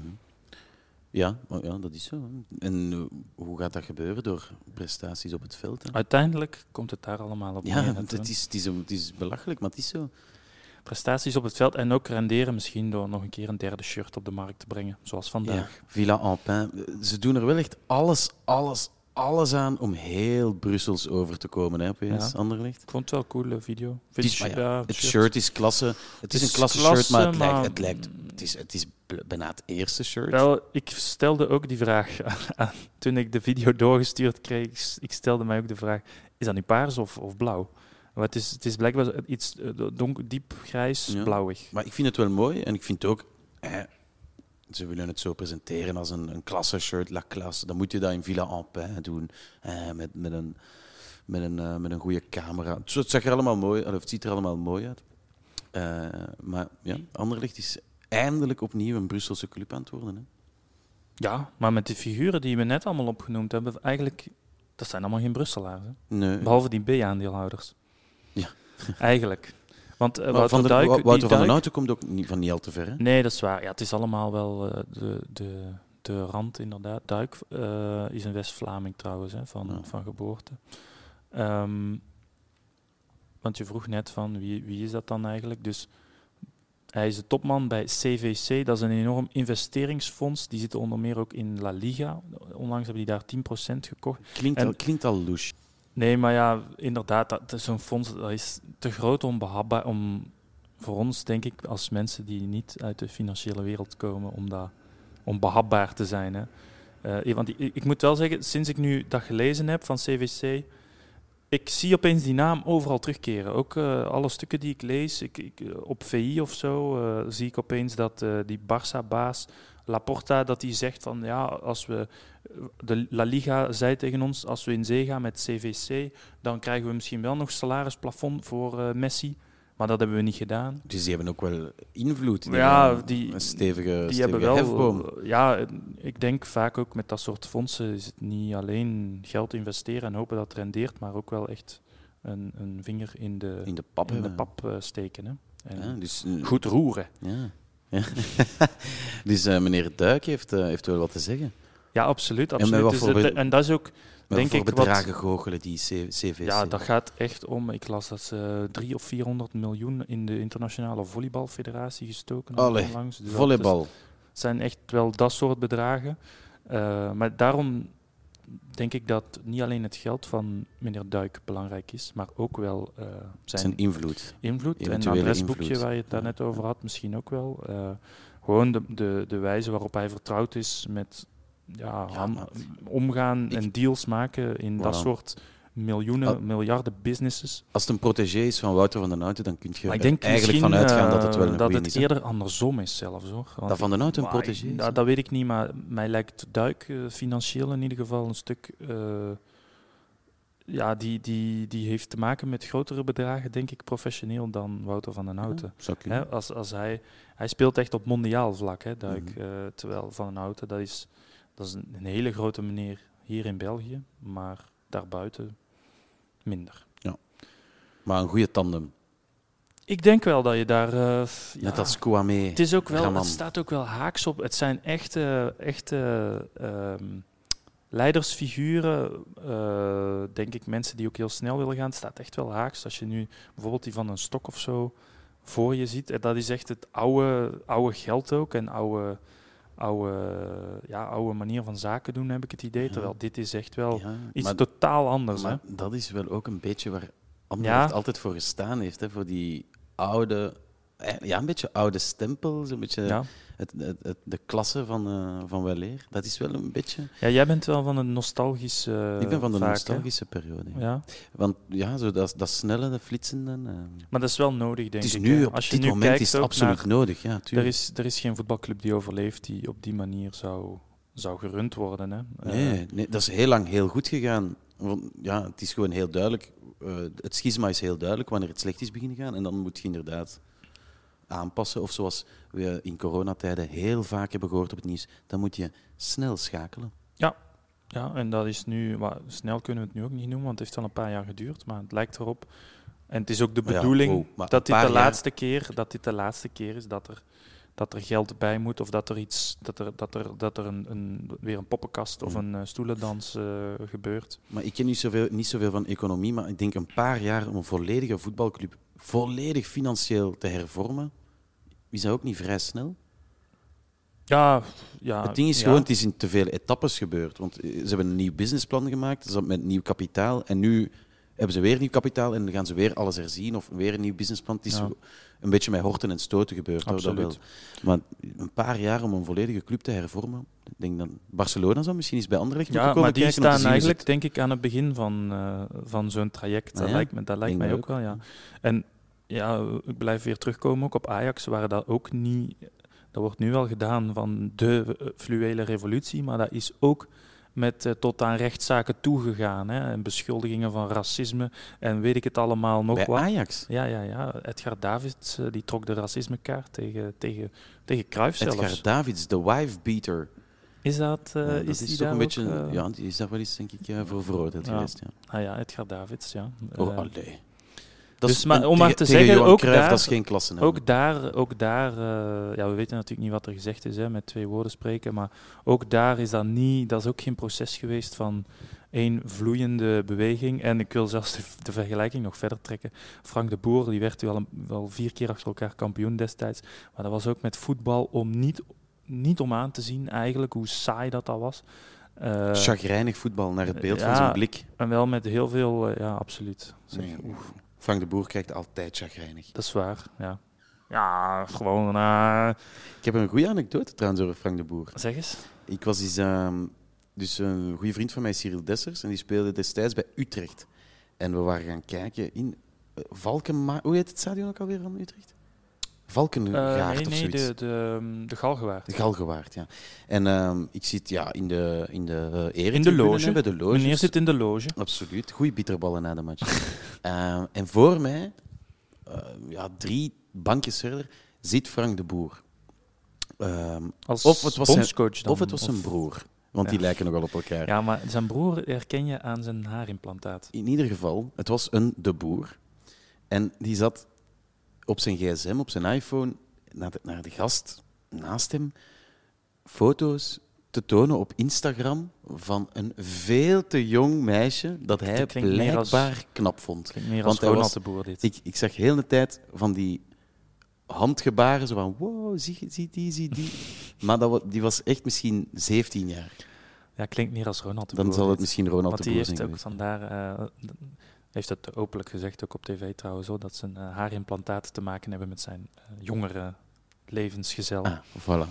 Ja, maar ja, dat is zo. En eh, hoe gaat dat gebeuren? Door prestaties op het veld? Hè? Uiteindelijk komt het daar allemaal op Ja, neer het natuurlijk. is, het, is, het is belachelijk, maar het is zo. Prestaties op het veld en ook renderen misschien door nog een keer een derde shirt op de markt te brengen, zoals vandaag. Ja, Villa Ampin. Ze doen er wel echt alles, alles, alles aan om heel Brussels over te komen, hè, opeens, Ja. Anderlecht. Ik vond het wel een coole video. Het, is, Vind- maar ja, ja, het shirt is klasse. Het is is een klasse, klasse, shirt, maar het maar- lijkt, het, lijkt het, is, het is bijna het eerste shirt. Wel, ik stelde ook die vraag aan- toen ik de video doorgestuurd kreeg. Ik stelde mij ook de vraag: is dat nu paars of, of blauw? Maar het is, het is blijkbaar iets eh, donker, diep grijs, Ja. blauwig. Maar ik vind het wel mooi en ik vind ook... Eh, ze willen het zo presenteren als een, een klasse shirt, la classe. Dan moet je dat in Villa Ampin doen. Eh, met, met een, met, een, eh, met een goede camera. Het, het zag er allemaal mooi of het ziet er allemaal mooi uit. Eh, maar ja, Anderlecht is eindelijk opnieuw een Brusselse club aan het worden. Hè. Ja, maar met die figuren die we net allemaal opgenoemd hebben, eigenlijk, dat zijn allemaal geen Brusselaars. Hè? Nee. Behalve die B-aandeelhouders. Ja. Eigenlijk. Want uh, Wouter, van de, Duik, Wouter van den Houten komt ook niet, van niet al te ver. Hè? Nee, dat is waar. Ja, het is allemaal wel eh, de, de, de rand, inderdaad. Duik eh, is een West-Vlaming trouwens, hè, van, Ja. van geboorte. Ehm, want je vroeg net van wie, wie is dat dan eigenlijk? Dus hij is de topman bij CVC. Dat is een enorm investeringsfonds. Die zitten onder meer ook in La Liga. Onlangs hebben die daar 10% gekocht. Klinkt, En- al, klinkt al louche. Nee, maar ja, inderdaad, dat, zo'n fonds dat is te groot om behapbaar, om voor ons, denk ik, als mensen die niet uit de financiële wereld komen, om, dat, om behapbaar te zijn. Hè. Eh, want ik, moet wel zeggen, sinds ik nu dat gelezen heb van CVC, ik zie opeens die naam overal terugkeren. Ook eh, alle stukken die ik lees, ik, op VI of zo, eh, zie ik opeens dat die Barça-baas Laporta dat hij zegt van ja, als we de La Liga zei tegen ons, als we in zee gaan met CVC, dan krijgen we misschien wel nog salarisplafond voor eh, Messi. Maar dat hebben we niet gedaan. Dus die hebben ook wel invloed. Die Ja, die- een stevige, Die stevige hebben wel, hefboom. ja, ik denk vaak ook met dat soort fondsen is het niet alleen geld investeren en hopen dat het rendeert, maar ook wel echt een, een vinger in de, In de pap in de pap eh, steken. Hè. En Ja, dus, eh, Goed roeren. Ja. Ja. dus eh, meneer Duik heeft, heeft wel wat te zeggen. Ja, absoluut. met absoluut. wat Dus voor en dat is ook, Maar denk ik, wat, bedragen goochelen die CVC. Ja, dat gaat echt om. Ik las dat ze 3 of 400 miljoen in de Internationale Volleybalfederatie gestoken hebben onlangs. Dus Volleybal. is- zijn echt wel dat soort bedragen. Eh, maar daarom denk ik dat niet alleen het geld van meneer Duik belangrijk is, maar ook wel eh, zijn, Zijn invloed. invloed. En het adresboekje invloed. waar je het Ja. daarnet over had, misschien ook wel. Eh, gewoon de, de, de wijze waarop hij vertrouwd is met ja, omgaan en deals maken in dat soort miljoenen, Ah. miljarden businesses. Als het een protégé is van Wouter van den Houten, dan kun je er eigenlijk van uitgaan dat het eh, wel een dat het is. eerder andersom is zelfs hoor. Want Dat van den Houten een protégé is. dat, dat weet ik niet, maar mij lijkt Duik eh, financieel in ieder geval een stuk. eh, ja, die, die, die heeft te maken met grotere bedragen, denk ik, professioneel dan Wouter van den Houten. Ja, als, als hij, hij speelt echt op mondiaal vlak, hè, Duik. Mhm. eh, terwijl Van den Houten, dat is, dat is een, een hele grote meneer hier in België, maar daarbuiten minder. Maar een goede tandem. Ik denk wel dat je daar... eh, Net ja, als Kouame. Het, is ook wel, Raman. het staat ook wel haaks op. Het zijn echte, echte ehm, leidersfiguren, eh, denk ik, mensen die ook heel snel willen gaan. Het staat echt wel haaks. Als je nu bijvoorbeeld die van een stok of zo voor je ziet, en dat is echt het oude, oude geld ook en oude, oude, ja, oude manier van zaken doen, heb ik het idee. Ja. Terwijl dit is echt wel Ja, iets maar, totaal anders. maar hè? dat is wel ook een beetje waar Anderlecht altijd voor gestaan heeft. Hè, voor die oude... eh, Ja, een beetje oude stempel. Zo'n beetje Ja. het, het, het- de klasse van, eh van weleer. Dat is wel een beetje... ja, jij bent wel van een nostalgische... ik ben van de vaak, nostalgische periode. ja. Ja, Want ja, zo dat, dat snelle, dat flitsende... eh, maar dat is wel nodig, denk het is ik. nu, op Als je dit nu moment is het absoluut naar- nodig. Ja, Er tuurlijk. is, er is geen voetbalclub die overleeft die op die manier zou, zou gerund worden. Hè. Nee, nee, dat is heel lang heel goed gegaan. Want, ja, het is gewoon heel duidelijk. het schisma is heel duidelijk wanneer het slecht is beginnen gaan. En dan moet je inderdaad aanpassen. Of zoals we in coronatijden heel vaak hebben gehoord op het nieuws, dan moet je snel schakelen. ja, en dat is nu, snel kunnen we het nu ook niet noemen, want het heeft al een paar jaar geduurd, maar het lijkt erop. En het is ook de Ja, bedoeling wow, maar dat, dit de jaar- laatste keer, dat dit de laatste keer is dat er, dat er geld bij moet of dat er, iets, dat er, dat er, dat er een, een, weer een poppenkast of Mm. een eh, stoelendans eh, gebeurt. Maar ik ken niet zoveel, niet zoveel van economie, maar ik denk een paar jaar om een volledige voetbalclub volledig financieel te hervormen, is dat ook niet vrij snel? Ja, ja, het ding is ja. gewoon, het is in te veel etappes gebeurd. Want eh, ze hebben een nieuw businessplan gemaakt, ze met nieuw kapitaal. En nu hebben ze weer nieuw kapitaal en dan gaan ze weer alles herzien of weer een nieuw businessplan. Het is Ja. een beetje met horten en stoten gebeurd. hoor, dat wel. Absoluut. Maar een paar jaar om een volledige club te hervormen. Ik denk dat Barcelona zou misschien eens bij Anderlecht moeten Ja, komen maar die kijken. staan eigenlijk, denk ik, aan het begin van, eh, van zo'n traject. Dat Ah ja? lijkt me, dat lijkt mij ook wel, ja. En ja, ik blijf weer terugkomen ook op Ajax, waar dat ook niet... Dat wordt nu wel gedaan van de eh, fluwele revolutie, maar dat is ook met eh, tot aan rechtszaken toegegaan. Hè, en beschuldigingen van racisme en weet ik het allemaal nog bij wat. Ajax. Ja, ja, ja. Edgar Davids eh, die trok de racismekaart tegen, tegen, tegen Cruijff zelfs. Edgar Davids, de wife beater. Is dat, Ja, dat is is, die toch een beetje. ook, ja, die is daar wel eens, denk ik, voor veroordeeld Ja. geweest. Ja. Ah ja, Edgar Davids, ja. Oh, Eh, dus maar om maar te zeggen, ook Cruijff, daar- dat is geen klasse. Ook daar, ook daar eh, ja, we weten natuurlijk niet wat er gezegd is, hè, met twee woorden spreken, maar ook daar is dat niet, dat is ook geen proces geweest van één vloeiende beweging. En ik wil zelfs de, de vergelijking nog verder trekken. Frank de Boer, die werd wel, een- wel vier keer achter elkaar kampioen destijds, maar dat was ook met voetbal om niet, niet om aan te zien eigenlijk hoe saai dat al was. Eh, Chagrijnig voetbal naar het beeld van zijn blik. en wel met heel veel, eh, ja, absoluut. Zeg, Nee, oef. Frank de Boer krijgt altijd chagrijnig. Dat is waar, ja. Ja, gewoon, eh, Ik heb een goede anekdote trouwens over Frank de Boer. zeg eens. Ik was eens, ehm, dus een goede vriend van mij, Cyril Dessers, en die speelde destijds bij Utrecht. En we waren gaan kijken in uh, Valkenma... Hoe heet het stadion ook alweer van Utrecht? Eh, Valkengaard nee, of nee, zoiets. de, de, ehm, de Galgenwaard. De Galgenwaard, ja. En ehm, ik zit ja, in de, in de uh, In de loge. bij de. Meneer zit in de loge. Absoluut. Goeie bitterballen na de match. Ehm, en voor mij, eh, ja, drie bankjes verder, zit Frank de Boer. Als Of het was zijn- bondscoach dan. of het was zijn broer. Want die lijken nogal op elkaar. Ja, maar zijn broer herken je aan zijn haarimplantaat. In ieder geval, het was een de boer. En die zat op zijn gsm, op zijn iPhone, naar de, naar de gast naast hem, foto's te tonen op Instagram van een veel te jong meisje dat hij als- blijkbaar knap vond. Klinkt meer Want als Ronald was- de Boer dit. Ik, ik zag heel de tijd van die handgebaren, zo van wow, zie, zie die, zie die. Maar dat, die was echt misschien 17 jaar. Ja, klinkt meer als Ronald de Dan Boer zal het misschien Ronald Want de die Boer heeft zijn ook geweest. vandaar, eh, heeft het openlijk gezegd, ook op tv trouwens, zo, dat zijn eh, haarimplantaten te maken hebben met zijn eh, jongere levensgezel. Ah, voilà.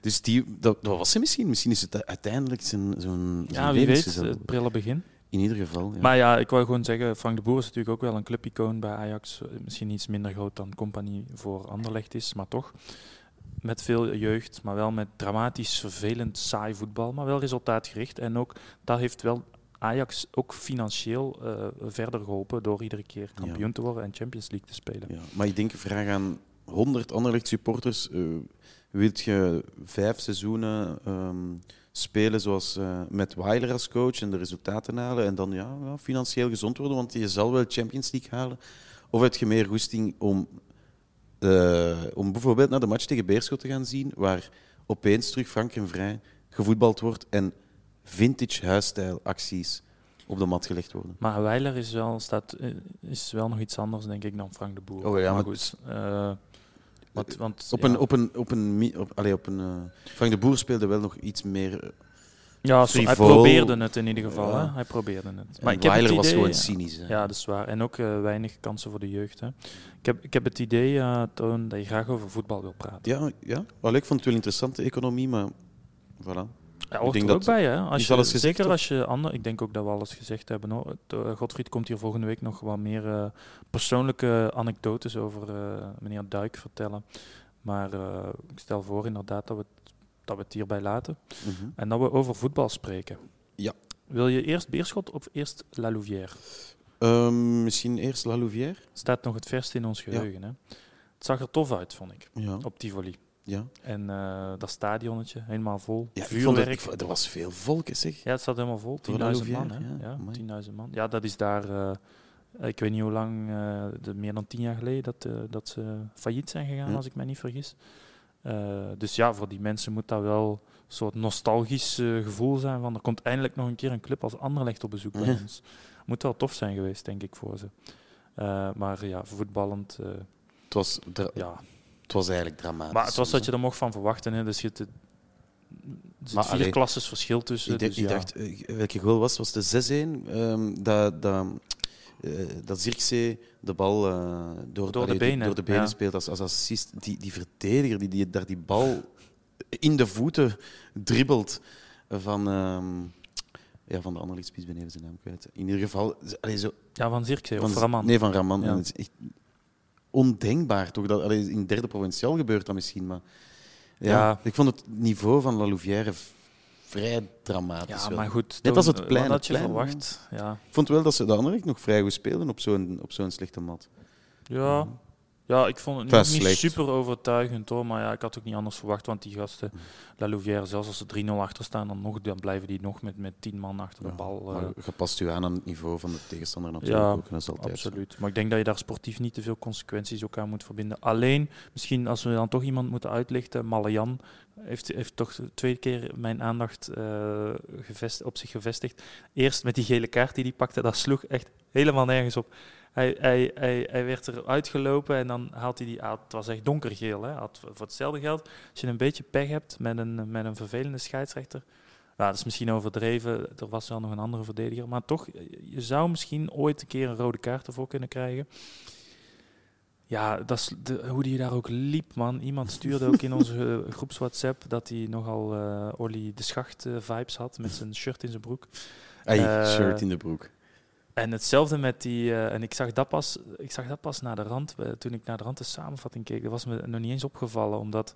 Dus die, dat, dat was ze misschien. Misschien is het uiteindelijk zijn, zo'n ja, wie weet, het prille begin. In ieder geval. Ja. Maar ja, ik wou gewoon zeggen, Frank de Boer is natuurlijk ook wel een clubicoon bij Ajax. Eh, Misschien iets minder groot dan Compagnie voor Anderlecht is, maar toch. Met veel jeugd, maar wel met dramatisch, vervelend, saai voetbal, maar wel resultaatgericht. En ook, dat heeft wel Ajax ook financieel eh, verder geholpen door iedere keer kampioen te worden en Champions League te spelen. Ja, maar ik denk, vraag aan 100 Anderlecht supporters. eh wilt je vijf seizoenen ehm, spelen zoals eh, met Weiler als coach en de resultaten halen en dan ja, ja, financieel gezond worden, want je zal wel Champions League halen? Of heb je meer goesting om, om bijvoorbeeld naar de match tegen Beerschot te gaan zien, waar opeens terug frank en vrij gevoetbald wordt en vintage huisstijl acties op de mat gelegd worden? Maar Weiler is wel, staat, eh, is wel nog iets anders, denk ik, dan Frank de Boer. Oh ja, maar- goed. eh, want, want, Op ja. een, op een, op een, op, allee, op een eh, Frank de Boer speelde wel nog iets meer. eh, Ja, zo, hij probeerde het in ieder geval. Ja. Hè? Hij probeerde het. Maar ik heb het Weiler was gewoon cynisch. Hè. Ja, dat is waar. En ook eh, weinig kansen voor de jeugd. Hè. Ik, heb, ik heb het idee, eh, Toon, dat je graag over voetbal wil praten. ja, ja. Allee, ik vond het wel interessant, de economie, maar voilà. Ja, hoort denk er ook dat- bij, hè? Als je, alles gezegd, zeker als je ander, ik denk ook dat we alles gezegd hebben. Hoor. Eh, Godfried komt hier volgende week nog wat meer eh, persoonlijke anekdotes over eh, meneer Duik vertellen. Maar ik stel voor inderdaad dat we, het, dat we het hierbij laten Mhm. en dat we over voetbal spreken. Ja. Wil je eerst Beerschot of eerst La Louvière? Ehm, misschien eerst La Louvière? Staat nog het verst in ons geheugen. Hè? Het zag er tof uit, vond ik, Ja. op Tivoli. Ja. En eh, dat stadionnetje, helemaal vol. ja ik vond Vuurwerk. het, ik vond- er was veel volk, zeg. Ja, het staat helemaal vol. Voor La 10.000 man. Hè? ja, Ja, amai. 10.000 man. Ja, dat is daar, eh, ik weet niet hoe lang, eh, de, meer dan tien jaar geleden, dat, dat ze failliet zijn gegaan, Ja. als ik me niet vergis. Dus ja, voor die mensen moet dat wel een soort nostalgisch gevoel zijn van er komt eindelijk nog een keer een club als Anderlecht op bezoek bij Ja. ons. Moet wel tof zijn geweest, denk ik, voor ze. Maar ja, voetballend, Het was, ja. Het was eigenlijk dramatisch. Maar het was soms, wat je er mocht van verwachten. Hè. Dus je er zit Maar vier allee, klasses verschil tussen. Ik, dacht- dus ik ja. dacht, eh, welke goal was? Was de 6-1? Ehm, dat, dat, eh, dat Zirkzee de bal eh, door, Door de benen, door de benen ja. speelt als, als assist. Die, die verdediger die, die daar die bal in de voeten dribbelt van, ehm, ja, van de andere spies beneden zijn naam kwijt. In ieder geval, allee, zo, Ja, van Zirkzee of van, Raman. Nee, van Raman. Ja. En het is echt ondenkbaar toch? Dat, allee, in derde provinciaal gebeurt dat misschien, maar ja, Ja. ik vond het niveau van La Louvière vrij dramatisch. Ja, wel. maar goed. Als Toon, het plein, had je plein, verwacht? Ja. Ik vond wel dat ze de andere nog vrij goed speelden op zo'n op zo'n slechte mat. Ja. Ja, ik vond het niet, niet super overtuigend hoor. Maar ja, ik had ook niet anders verwacht. Want die gasten, Mm. La Louvière, zelfs als ze 3-0 achter staan, dan, nog, dan blijven die nog met, met 10 man achter de Ja, bal. maar eh, je past je aan aan het niveau van de tegenstander natuurlijk Ja, ook. En dat is altijd zo. Absoluut. Maar ik denk dat je daar sportief niet te veel consequenties ook aan moet verbinden. Alleen, misschien als we dan toch iemand moeten uitlichten, Malayan heeft, heeft toch twee keer mijn aandacht eh, gevest, op zich gevestigd. Eerst met die gele kaart die hij pakte, dat sloeg echt helemaal nergens op. Hij, hij, hij, hij werd eruit gelopen en dan haalt hij die uit. Het was echt donkergeel. Hè? Had, voor hetzelfde geld, als je een beetje pech hebt met een, met een vervelende scheidsrechter, ja, dat is misschien overdreven. Er was wel nog een andere verdediger. Maar toch, je zou misschien ooit een keer een rode kaart ervoor kunnen krijgen. Ja, dat is de, hoe die daar ook liep, man. Iemand stuurde ook in onze eh, groeps WhatsApp dat hij nogal eh Olly de Schacht eh, vibes had met zijn shirt in zijn broek. Eh, shirt in de broek. En hetzelfde met die, eh, en ik zag dat pas, ik zag dat pas naar de rand, eh, toen ik naar de rand de samenvatting keek, dat was me nog niet eens opgevallen, omdat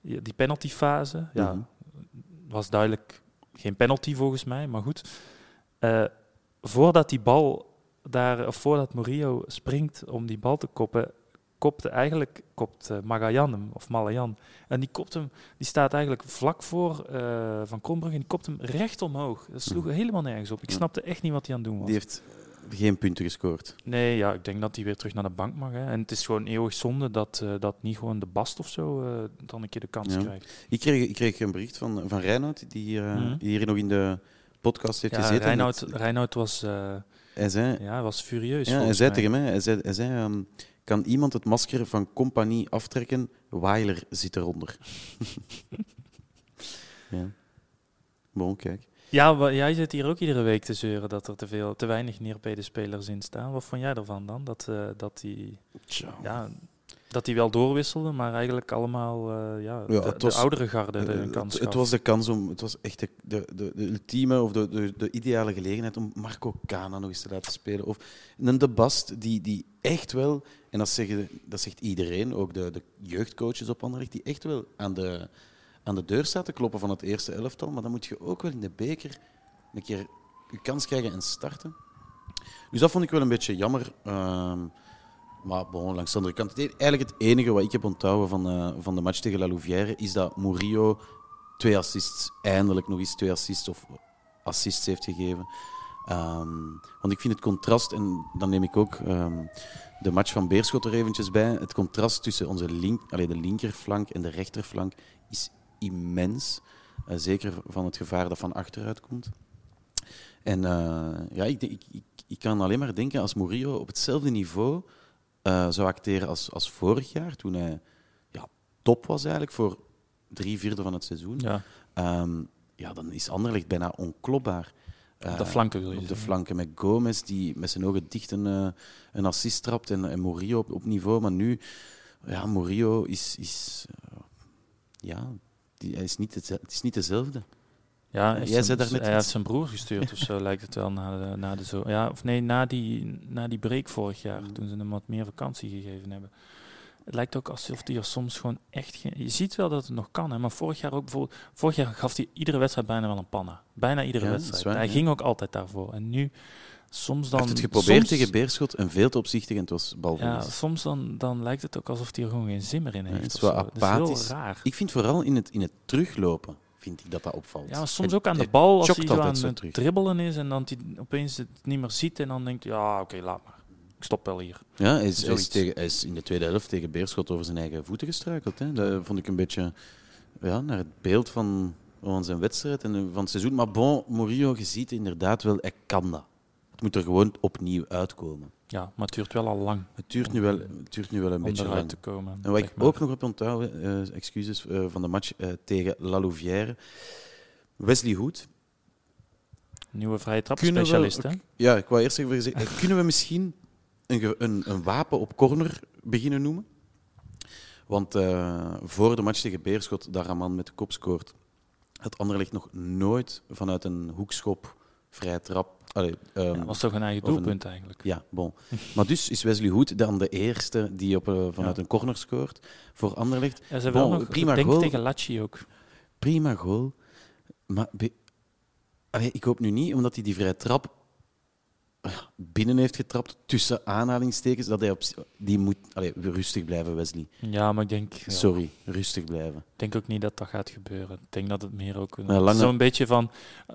die penaltyfase, ja, Mhm. was duidelijk geen penalty volgens mij, maar goed. Eh, voordat die bal daar, of voordat Murillo springt om die bal te koppen, kopte eigenlijk kopt eh, Magajan hem, of Malayan. En die kopt hem, die staat eigenlijk vlak voor eh, Van Krombrugge en die kopt hem recht omhoog. Dat sloeg helemaal nergens op. Ik snapte echt niet wat hij aan het doen was. Die heeft geen punten gescoord. Nee, ja, ik denk dat hij weer terug naar de bank mag. Hè. En het is gewoon eeuwig zonde dat, eh, dat niet gewoon de Bast of zo dan een keer de kans Ja. krijgt. Ik kreeg, ik kreeg een bericht van, van Reinoud, die, die hier nog in de podcast heeft Ja, gezeten. Reinoud, Reinoud was, hij zei, ja, was furieus. ja, hij zei mij. tegen mij, hij zei, hij zei ehm, kan iemand het masker van compagnie aftrekken? Weiler zit eronder. ja. Bon, kijk. Ja, jij zit hier ook iedere week te zeuren dat er te, veel, te weinig spelers in staan. Wat vond jij ervan dan? Dat, eh, dat die ja, dat die wel doorwisselde, maar eigenlijk allemaal eh, ja, Ja, de, het oudere garde Eh, een het, kans het gaf. was de kans om, het was echt de, de, de, de ultieme of de, de, de ideale gelegenheid om Marco Cana nog eens te laten spelen. Of een De Bast die, die echt wel, en dat, zeggen, dat zegt iedereen, ook de, de jeugdcoaches op Anderlecht, die echt wel aan de, aan de deur staat te kloppen van het eerste elftal. Maar dan moet je ook wel in de beker een keer je kans krijgen en starten. Dus dat vond ik wel een beetje jammer. Ehm, maar bon, langs de andere kant, het- eigenlijk het enige wat ik heb onthouden van, eh, van de match tegen La Louvière is dat Murillo twee assists, eindelijk nog eens twee assists of assists heeft gegeven. Ehm, want ik vind het contrast, en dan neem ik ook ehm, de match van Beerschot er eventjes bij, het contrast tussen onze link, allee, de linkerflank en de rechterflank is immens. Eh, zeker van het gevaar dat van achteruit komt. En eh, ja, ik, ik, ik, ik kan alleen maar denken als Murillo op hetzelfde niveau eh, zou acteren als, als vorig jaar, toen hij ja, top was eigenlijk voor drie vierde van het seizoen. ja, Ehm, ja, dan is Anderlecht bijna onklopbaar. Op de Eh, flanken wil je op de flanken met Gomez, die met zijn ogen dicht een, eh, een assist trapt, en, en Murillo op, op niveau. Maar nu, ja, Murillo is... is eh, ja, die, hij is niet het, het is niet dezelfde. Ja, hij heeft Jij zijn- daarnet hij heeft zijn broer gestuurd of zo, lijkt het wel, na de, na de zo. Ja, of nee, na die, na die break vorig jaar, Mm. toen ze hem wat meer vakantie gegeven hebben. Het lijkt ook alsof hij er soms gewoon echt geen... Je ziet wel dat het nog kan, hè, maar vorig jaar ook bijvoorbeeld... Vorig jaar gaf hij iedere wedstrijd bijna wel een panna. Bijna iedere Ja, wedstrijd. waar, hij ja. ging ook altijd daarvoor. En nu, soms dan... Hij heeft het geprobeerd soms- tegen Beerschot en veel te opzichtig en het was Ja, balverlies. soms dan, dan lijkt het ook alsof hij er gewoon geen zin meer in Ja, heeft. het is wel. Dat is heel raar. Ik vind vooral in het, in het teruglopen vind ik dat dat opvalt. Ja, maar soms ook aan de bal als hij zo altijd aan zo het terug. dribbelen is en dan hij opeens het niet meer ziet en dan denkt hij, ja, oké, laat maar. Stop wel hier. Ja, hij is, hij, is Zoiets. tegen, hij is in de tweede helft tegen Beerschot over zijn eigen voeten gestruikeld. Hè. Dat vond ik een beetje ja, naar het beeld van, van zijn wedstrijd en van het seizoen. Maar bon, Murillo, je ziet inderdaad wel, hij kan dat. Het moet er gewoon opnieuw uitkomen. Ja, maar het duurt wel al lang Het duurt nu wel, het duurt nu wel een om beetje lang. te komen. En wat ik maar. ook nog heb onthouden, eh, excuses, eh, van de match eh, tegen La Louvière. Wesley Hoed. Nieuwe vrije Kunnen we- trapspecialist, hè? Ja, ik wou eerst even zeggen, eh, kunnen we misschien een, een, een wapen op corner beginnen noemen? Want eh, voor de match tegen Beerschot, daar een man met de kop scoort, had Anderlecht nog nooit vanuit een hoekschop, vrije trap... Allee, ehm, Ja, was toch een eigen een- doelpunt eigenlijk. ja, bon. Maar dus is Wesley Hoed dan de eerste die op, eh, vanuit Ja. een corner scoort voor Anderlecht. Ja, ze hebben Bon, nog, prima goal. tegen Lacci ook. Prima goal. Maar Allee, ik hoop nu niet, omdat hij die vrije trap binnen heeft getrapt, tussen aanhalingstekens, dat hij op, die moet... Allee, rustig blijven, Wesley. Ja, maar ik denk, ja, Sorry, rustig blijven. ik denk ook niet dat dat gaat gebeuren. Ik denk dat het meer ook... een- lange- Zo'n beetje van,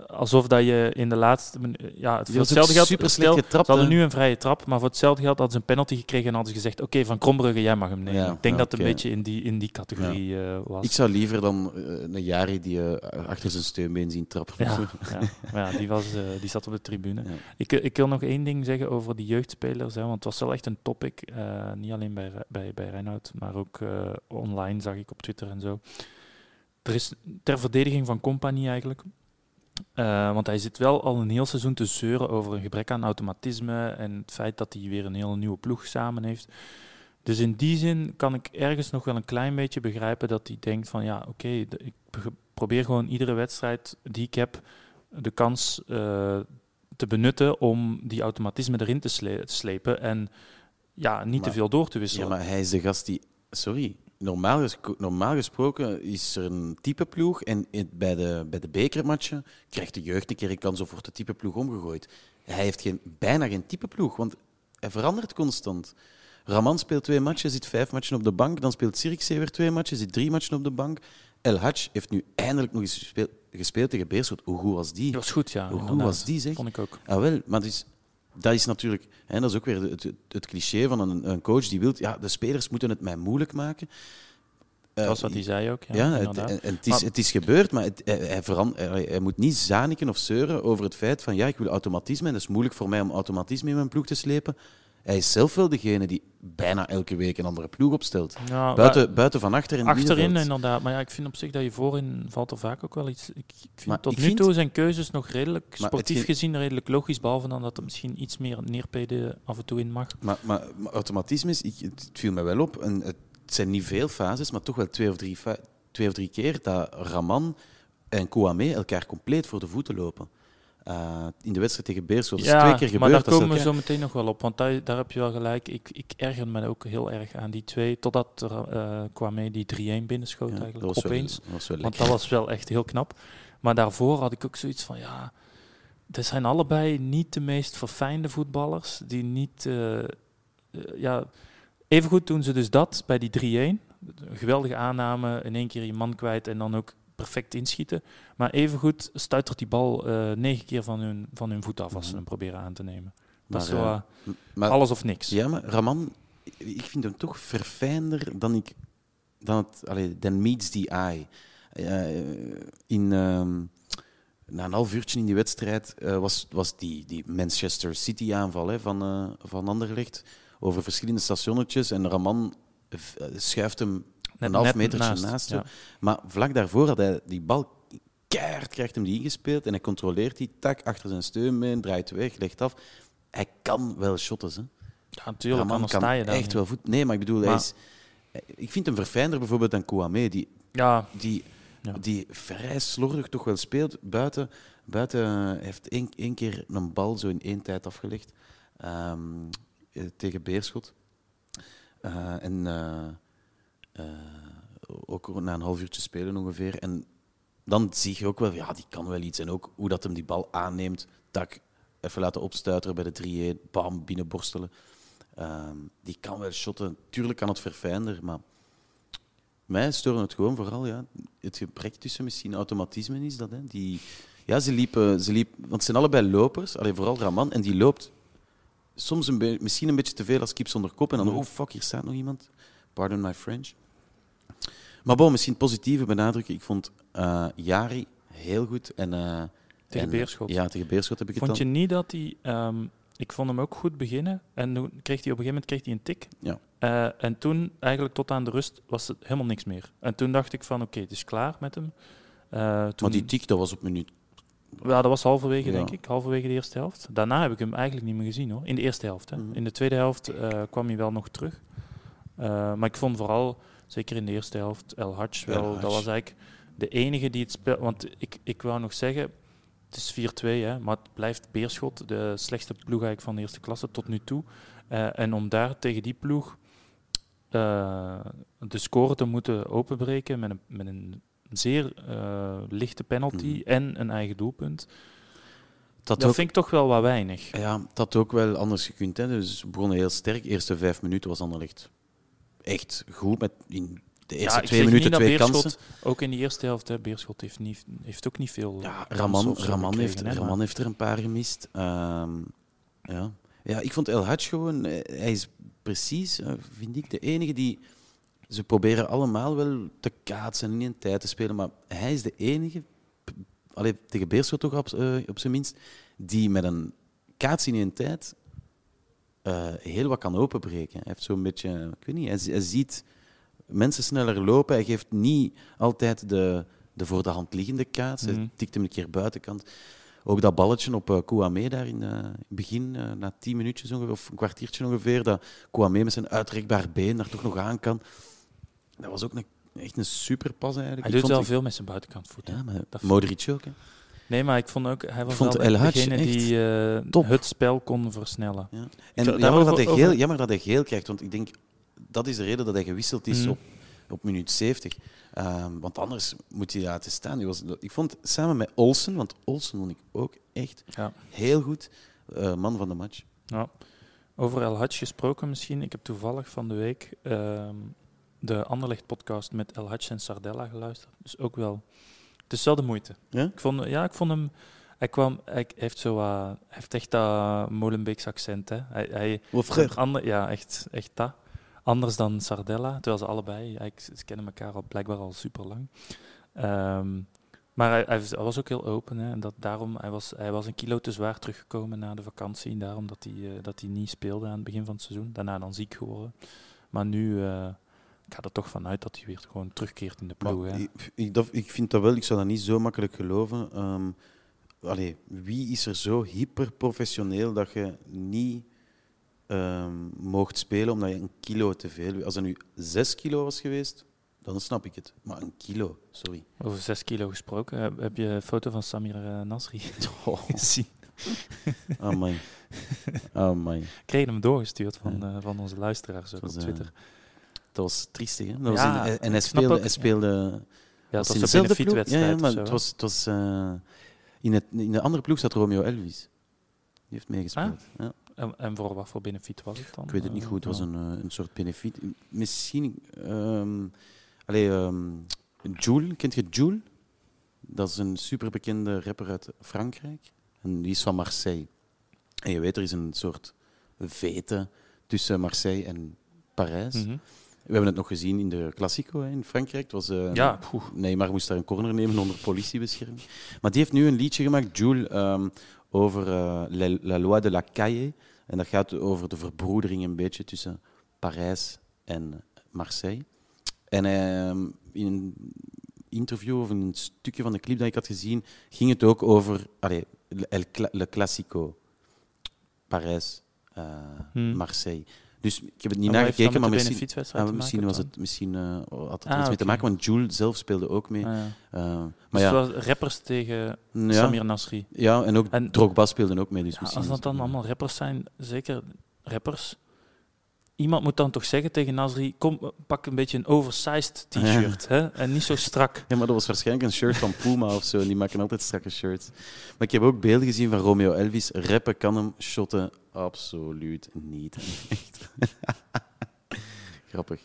alsof dat je in de laatste... Ja, het voor hetzelfde geld... super stel, getrapt. Ze hadden nu een vrije trap, maar voor hetzelfde geld hadden ze een penalty gekregen en hadden ze gezegd: Oké, van Krombrugge, jij mag hem nemen. Ja, ik denk ja, dat het een beetje in die, in die categorie eh, was. Ik zou liever dan eh, een Jari die eh, achter zijn steunbeen zien trappen. ja, maar die, was, die zat op de tribune. Ik, ik wil nog één ding zeggen over die jeugdspelers, hè, want het was wel echt een topic. eh, niet alleen bij, bij, bij Reinoud, maar ook eh, online zag ik op Twitter en zo. Er is ter verdediging van Compagnie eigenlijk. eh, want hij zit wel al een heel seizoen te zeuren over een gebrek aan automatisme en het feit dat hij weer een hele nieuwe ploeg samen heeft. Dus in die zin kan ik ergens nog wel een klein beetje begrijpen dat hij denkt van ja, oké, ik probeer gewoon iedere wedstrijd die ik heb de kans te benutten om die automatisme erin te, sle- te slepen en ja, niet te veel door te Ja, wisselen. maar hij is de gast die... Sorry. Normaal, gesco- normaal gesproken is er een type ploeg en bij de, bij de bekermatchen krijgt de jeugd een keer een kans of wordt de type ploeg omgegooid. Hij heeft geen, bijna geen type ploeg, want hij verandert constant. Raman speelt twee matchen, zit vijf matchen op de bank. Dan speelt Sirkzee weer twee matchen, zit drie matchen op de bank. El Hadj heeft nu eindelijk nog eens gespeeld, gespeeld tegen Beerschot. Hoe goed was die? Dat was goed, ja. Hoe goed was die, zeg? Vond ik ook. Ah, wel, maar dus, dat is natuurlijk, hè, dat is ook weer het, het, het cliché van een, een coach die wil, ja, de spelers moeten het mij moeilijk maken. Dat Eh, was wat hij zei ook. Ja, ja, het, en- en het, is, Maar- het is gebeurd, maar het, hij, hij, veran- hij, hij moet niet zaniken of zeuren over het feit van ja, ik wil automatisme en het is moeilijk voor mij om automatisme in mijn ploeg te slepen. Hij is zelf wel degene die bijna elke week een andere ploeg opstelt. Ja, Buiten, buiten van achter Achterin middenveld. inderdaad, maar ja, ik vind op zich dat je voorin valt er vaak ook wel iets. Ik, ik vind Maar tot ik nu vind- toe zijn keuzes nog redelijk, sportief gezien, redelijk logisch, behalve dan dat er misschien iets meer neerpeden af en toe in mag. Maar, maar, maar automatisme is, ik, het viel me wel op. En het zijn niet veel fases, maar toch wel twee of drie, twee of drie keer dat Raman en Kouame elkaar compleet voor de voeten lopen. Eh, in de wedstrijd tegen Beerschot. Is twee keer gebeurd. maar daar komen we zo meteen nog wel op, want daar, daar heb je wel gelijk. Ik, ik erger me ook heel erg aan die twee, totdat er eh Kwame die 3-1 binnenschoot Ja, dat eigenlijk, wel- opeens. dat was wel Want dat was wel echt heel knap. Maar daarvoor had ik ook zoiets van, ja, dat zijn allebei niet de meest verfijnde voetballers. Die niet, eh, ja, evengoed doen ze dus dat bij die 3-1. Een geweldige aanname, in één keer je man kwijt en dan ook perfect inschieten. Maar evengoed stuitert die bal eh, negen keer van hun, van hun voet af als ze hem proberen aan te nemen. Dat is zo eh, eh, maar- alles of niks. Ja, maar Raman, ik vind hem toch verfijnder dan ik. Dan, het, allee, dan meets the eye. In, ehm, na een half uurtje in die wedstrijd was, was die, die Manchester City-aanval van, van Anderlecht over verschillende stationnetjes. En Raman schuift hem een half metertje naast. ja. Maar vlak daarvoor had hij die bal keihard krijgt hem die ingespeeld en hij controleert die tak achter zijn steunbeen, draait weg, legt af. Hij kan wel shotten, hè. Ja, natuurlijk, Raman anders kan sta je daar echt niet. wel voet. Nee, maar ik bedoel, hij is, ik vind hem verfijnder bijvoorbeeld dan Kouame, die, Ja, die, Ja. die vrij slordig toch wel speelt. Buiten, buiten heeft één, één keer een bal zo in één tijd afgelegd ehm, eh, tegen Beerschot. Eh, en eh, eh, ook na een half uurtje spelen ongeveer. En dan zie je ook wel, ja, die kan wel iets. En ook hoe dat hem die bal aanneemt, tak, even laten opstuiteren bij de 3-1, bam, binnenborstelen. Ehm, die kan wel shotten. Tuurlijk kan het verfijnder, maar mij storen het gewoon vooral ja, het gebrek tussen misschien automatisme is dat. Hè. Die, ja, ze liepen, ze liep, want het zijn allebei lopers, alleen vooral Raman, en die loopt soms een misschien een beetje te veel als kip zonder kop. En dan, oh fuck, hier staat nog iemand. Pardon my French. Maar bon, misschien positieve benadrukken. Ik vond eh Jari heel goed. En, eh, Tegen en, Beerschot. Ja, tegen Beerschot heb ik het Vond je niet dat hij... ehm, ik vond hem ook goed beginnen. En toen kreeg hij op een gegeven moment kreeg hij een tik. Ja. Eh, en toen, eigenlijk tot aan de rust, was het helemaal niks meer. En toen dacht ik van, oké, het is klaar met hem. Toen, Maar die tik, dat was op minuut. ja, dat was halverwege, Ja. denk ik. Halverwege de eerste helft. Daarna heb ik hem eigenlijk niet meer gezien, hoor. In de eerste helft. Hè. Mhm. In de tweede helft kwam hij wel nog terug. Maar ik vond vooral, zeker in de eerste helft, El Hadj wel... El. Dat was eigenlijk de enige die het spel... Want ik, ik wou nog zeggen, het is 4-2, hè, maar het blijft Beerschot, de slechtste ploeg eigenlijk van de eerste klasse tot nu toe. Eh, en om daar tegen die ploeg eh, de score te moeten openbreken met een, met een zeer eh, lichte penalty Mhm. en een eigen doelpunt, Dat, dat ook, vind ik toch wel wat weinig. ja, dat had ook wel anders gekund. Hè. Dus we begonnen heel sterk. De eerste vijf minuten was Anderlecht echt goed. Met in de eerste twee minuten twee Beerschot- kansen. Ook in de eerste helft, hè, Beerschot heeft, niet, heeft ook niet veel Ja, Raman, Raman, heeft, hè, Raman heeft er een paar gemist. Ehm, ja. ja, ik vond El Hadj gewoon... eh, Hij is precies, eh, vind ik, de enige die... Ze proberen allemaal wel te kaatsen en in een tijd te spelen, maar hij is de enige, p- allee, tegen Beerschot toch op, eh, op zijn minst, die met een kaats in een tijd eh, heel wat kan openbreken. Hij heeft zo'n beetje... Ik weet niet, hij, zi- hij ziet mensen sneller lopen. Hij geeft niet altijd de, de voor de hand liggende kaats. Mhm. Hij tikt hem een keer buitenkant. Ook dat balletje op uh, Kouame daar in eh, het begin, eh, na tien minuutjes ongeveer, of een kwartiertje ongeveer, dat Kouame met zijn uitrekbaar been daar toch nog aan kan. Dat was ook een, echt een superpas eigenlijk. Hij doet wel veel met zijn buitenkant voet. hè. Ja, maar Modric ook. Hè. Nee, maar ik vond ook, hij was vond El degene echt die eh, het spel kon versnellen. Ja. En Ik- jammer, dat hij over- geel, jammer dat hij geel krijgt, want ik denk dat is de reden dat hij gewisseld is Mhm. op, op minuut 70. Ehm, want anders moet hij laten staan. Hij was, ik vond samen met Olsen, want Olsen vond ik ook echt Ja. heel goed, eh, man van de match. Ja. Over El Hadj gesproken misschien. Ik heb toevallig van de week ehm, de Anderlecht-podcast met El Hadj en Sardella geluisterd. Dus ook wel... Is wel de moeite. Ja? Ik vond, ja, ik vond hem... Hij, kwam, hij heeft, zo, hij heeft echt dat Molenbeeks accent. Hè. Hij, ander, ja, echt, echt dat. Anders dan Sardella, terwijl ze allebei... ze kennen elkaar al, blijkbaar al super lang. maar hij, hij was- hij was ook heel open. Hè, en dat, daarom, hij, was, hij was een kilo te zwaar teruggekomen na de vakantie. En daarom dat hij, eh, dat hij niet speelde aan het begin van het seizoen. Daarna dan ziek geworden. Maar nu... eh, ik ga er toch vanuit dat hij weer gewoon terugkeert in de ploeg. Hè. ik, ik, dat, ik vind dat wel, ik zou dat niet zo makkelijk geloven. Ehm allee, wie is er zo hyperprofessioneel dat je niet ehm mocht spelen omdat je een kilo te veel... Als er nu zes kilo was geweest, dan snap ik het. Maar een kilo, sorry. Over 6 kilo gesproken. Heb, je een foto van Samir eh, Nasri Oh, gezien? amai. Amai. Ik kreeg hem doorgestuurd van, Ja. eh, van onze luisteraars op eh, Twitter. Dat was triestig, hè? Dat was Ja, in- en hij speelde, hij speelde Ja, was dat in was een dezelfde ploeg. Ja, benefietwedstrijd. ja, maar zo. het was, het was eh, in, het, in de andere ploeg zat Romeo Elvis. Die heeft meegespeeld. Ja. en, en voor wat voor benefiet was het dan? Ik weet het niet goed, het was een, eh, een soort benefiet. Misschien. ehm allee, ehm, Jules, kent je Jules? Dat is een superbekende rapper uit Frankrijk. En die is van Marseille. En je weet, er is een soort vete tussen Marseille en Parijs. Mhm. We hebben het nog gezien in de Classico in Frankrijk. Het was, eh, Ja. Neymar moest daar een corner nemen onder politiebescherming. Maar die heeft nu een liedje gemaakt, Jules, ehm, over eh, la, loi de la calle. En dat gaat over de verbroedering een beetje tussen Parijs en Marseille. En ehm, in een interview of in een stukje van de clip dat ik had gezien, ging het ook over El Cla- Le Classico. Parijs, eh, Hmm. Marseille. Dus ik heb het niet nagekeken, maar misschien, ah, misschien, was het, misschien eh, had het er Ah, iets mee te maken, want Jules zelf speelde ook mee. Ah, ja. Dus maar ja, het was rappers tegen ja, Samir Nasri. ja, en ook En- Drogba speelde ook mee. Dus misschien als dat dan allemaal rappers zijn, zeker rappers. Iemand moet dan toch zeggen tegen Nasri: kom, pak een beetje een oversized t-shirt. hè? En niet zo strak. Ja, maar dat was waarschijnlijk een shirt van Puma of zo. en Die maken altijd strakke shirts. Maar ik heb ook beelden gezien van Romeo Elvis. Rappen kan hem, shotten absoluut niet. Echt. Grappig.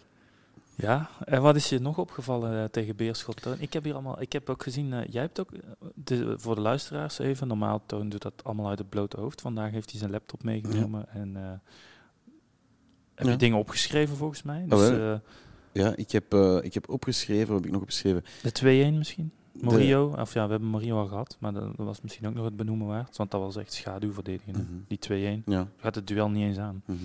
Ja, en wat is je nog opgevallen eh, tegen Beerschot? Toon? Ik heb hier allemaal, ik heb ook gezien, eh, jij hebt ook, eh, de, voor de luisteraars even, normaal Toon doet dat allemaal uit het blote hoofd. Vandaag heeft hij zijn laptop meegenomen en eh, heb Ja. je dingen opgeschreven volgens mij. Oh, Dus eh, Ja, ik heb, eh, ik heb opgeschreven, wat heb ik nog opgeschreven? de 2-1 misschien? De- Morio, of ja, we hebben Morio al gehad, maar dat, was misschien ook nog het benoemen waard, want dat was echt schaduwverdedigen. hè. Mhm. Die 2-1, Ja. gaat het duel niet eens aan. Mhm.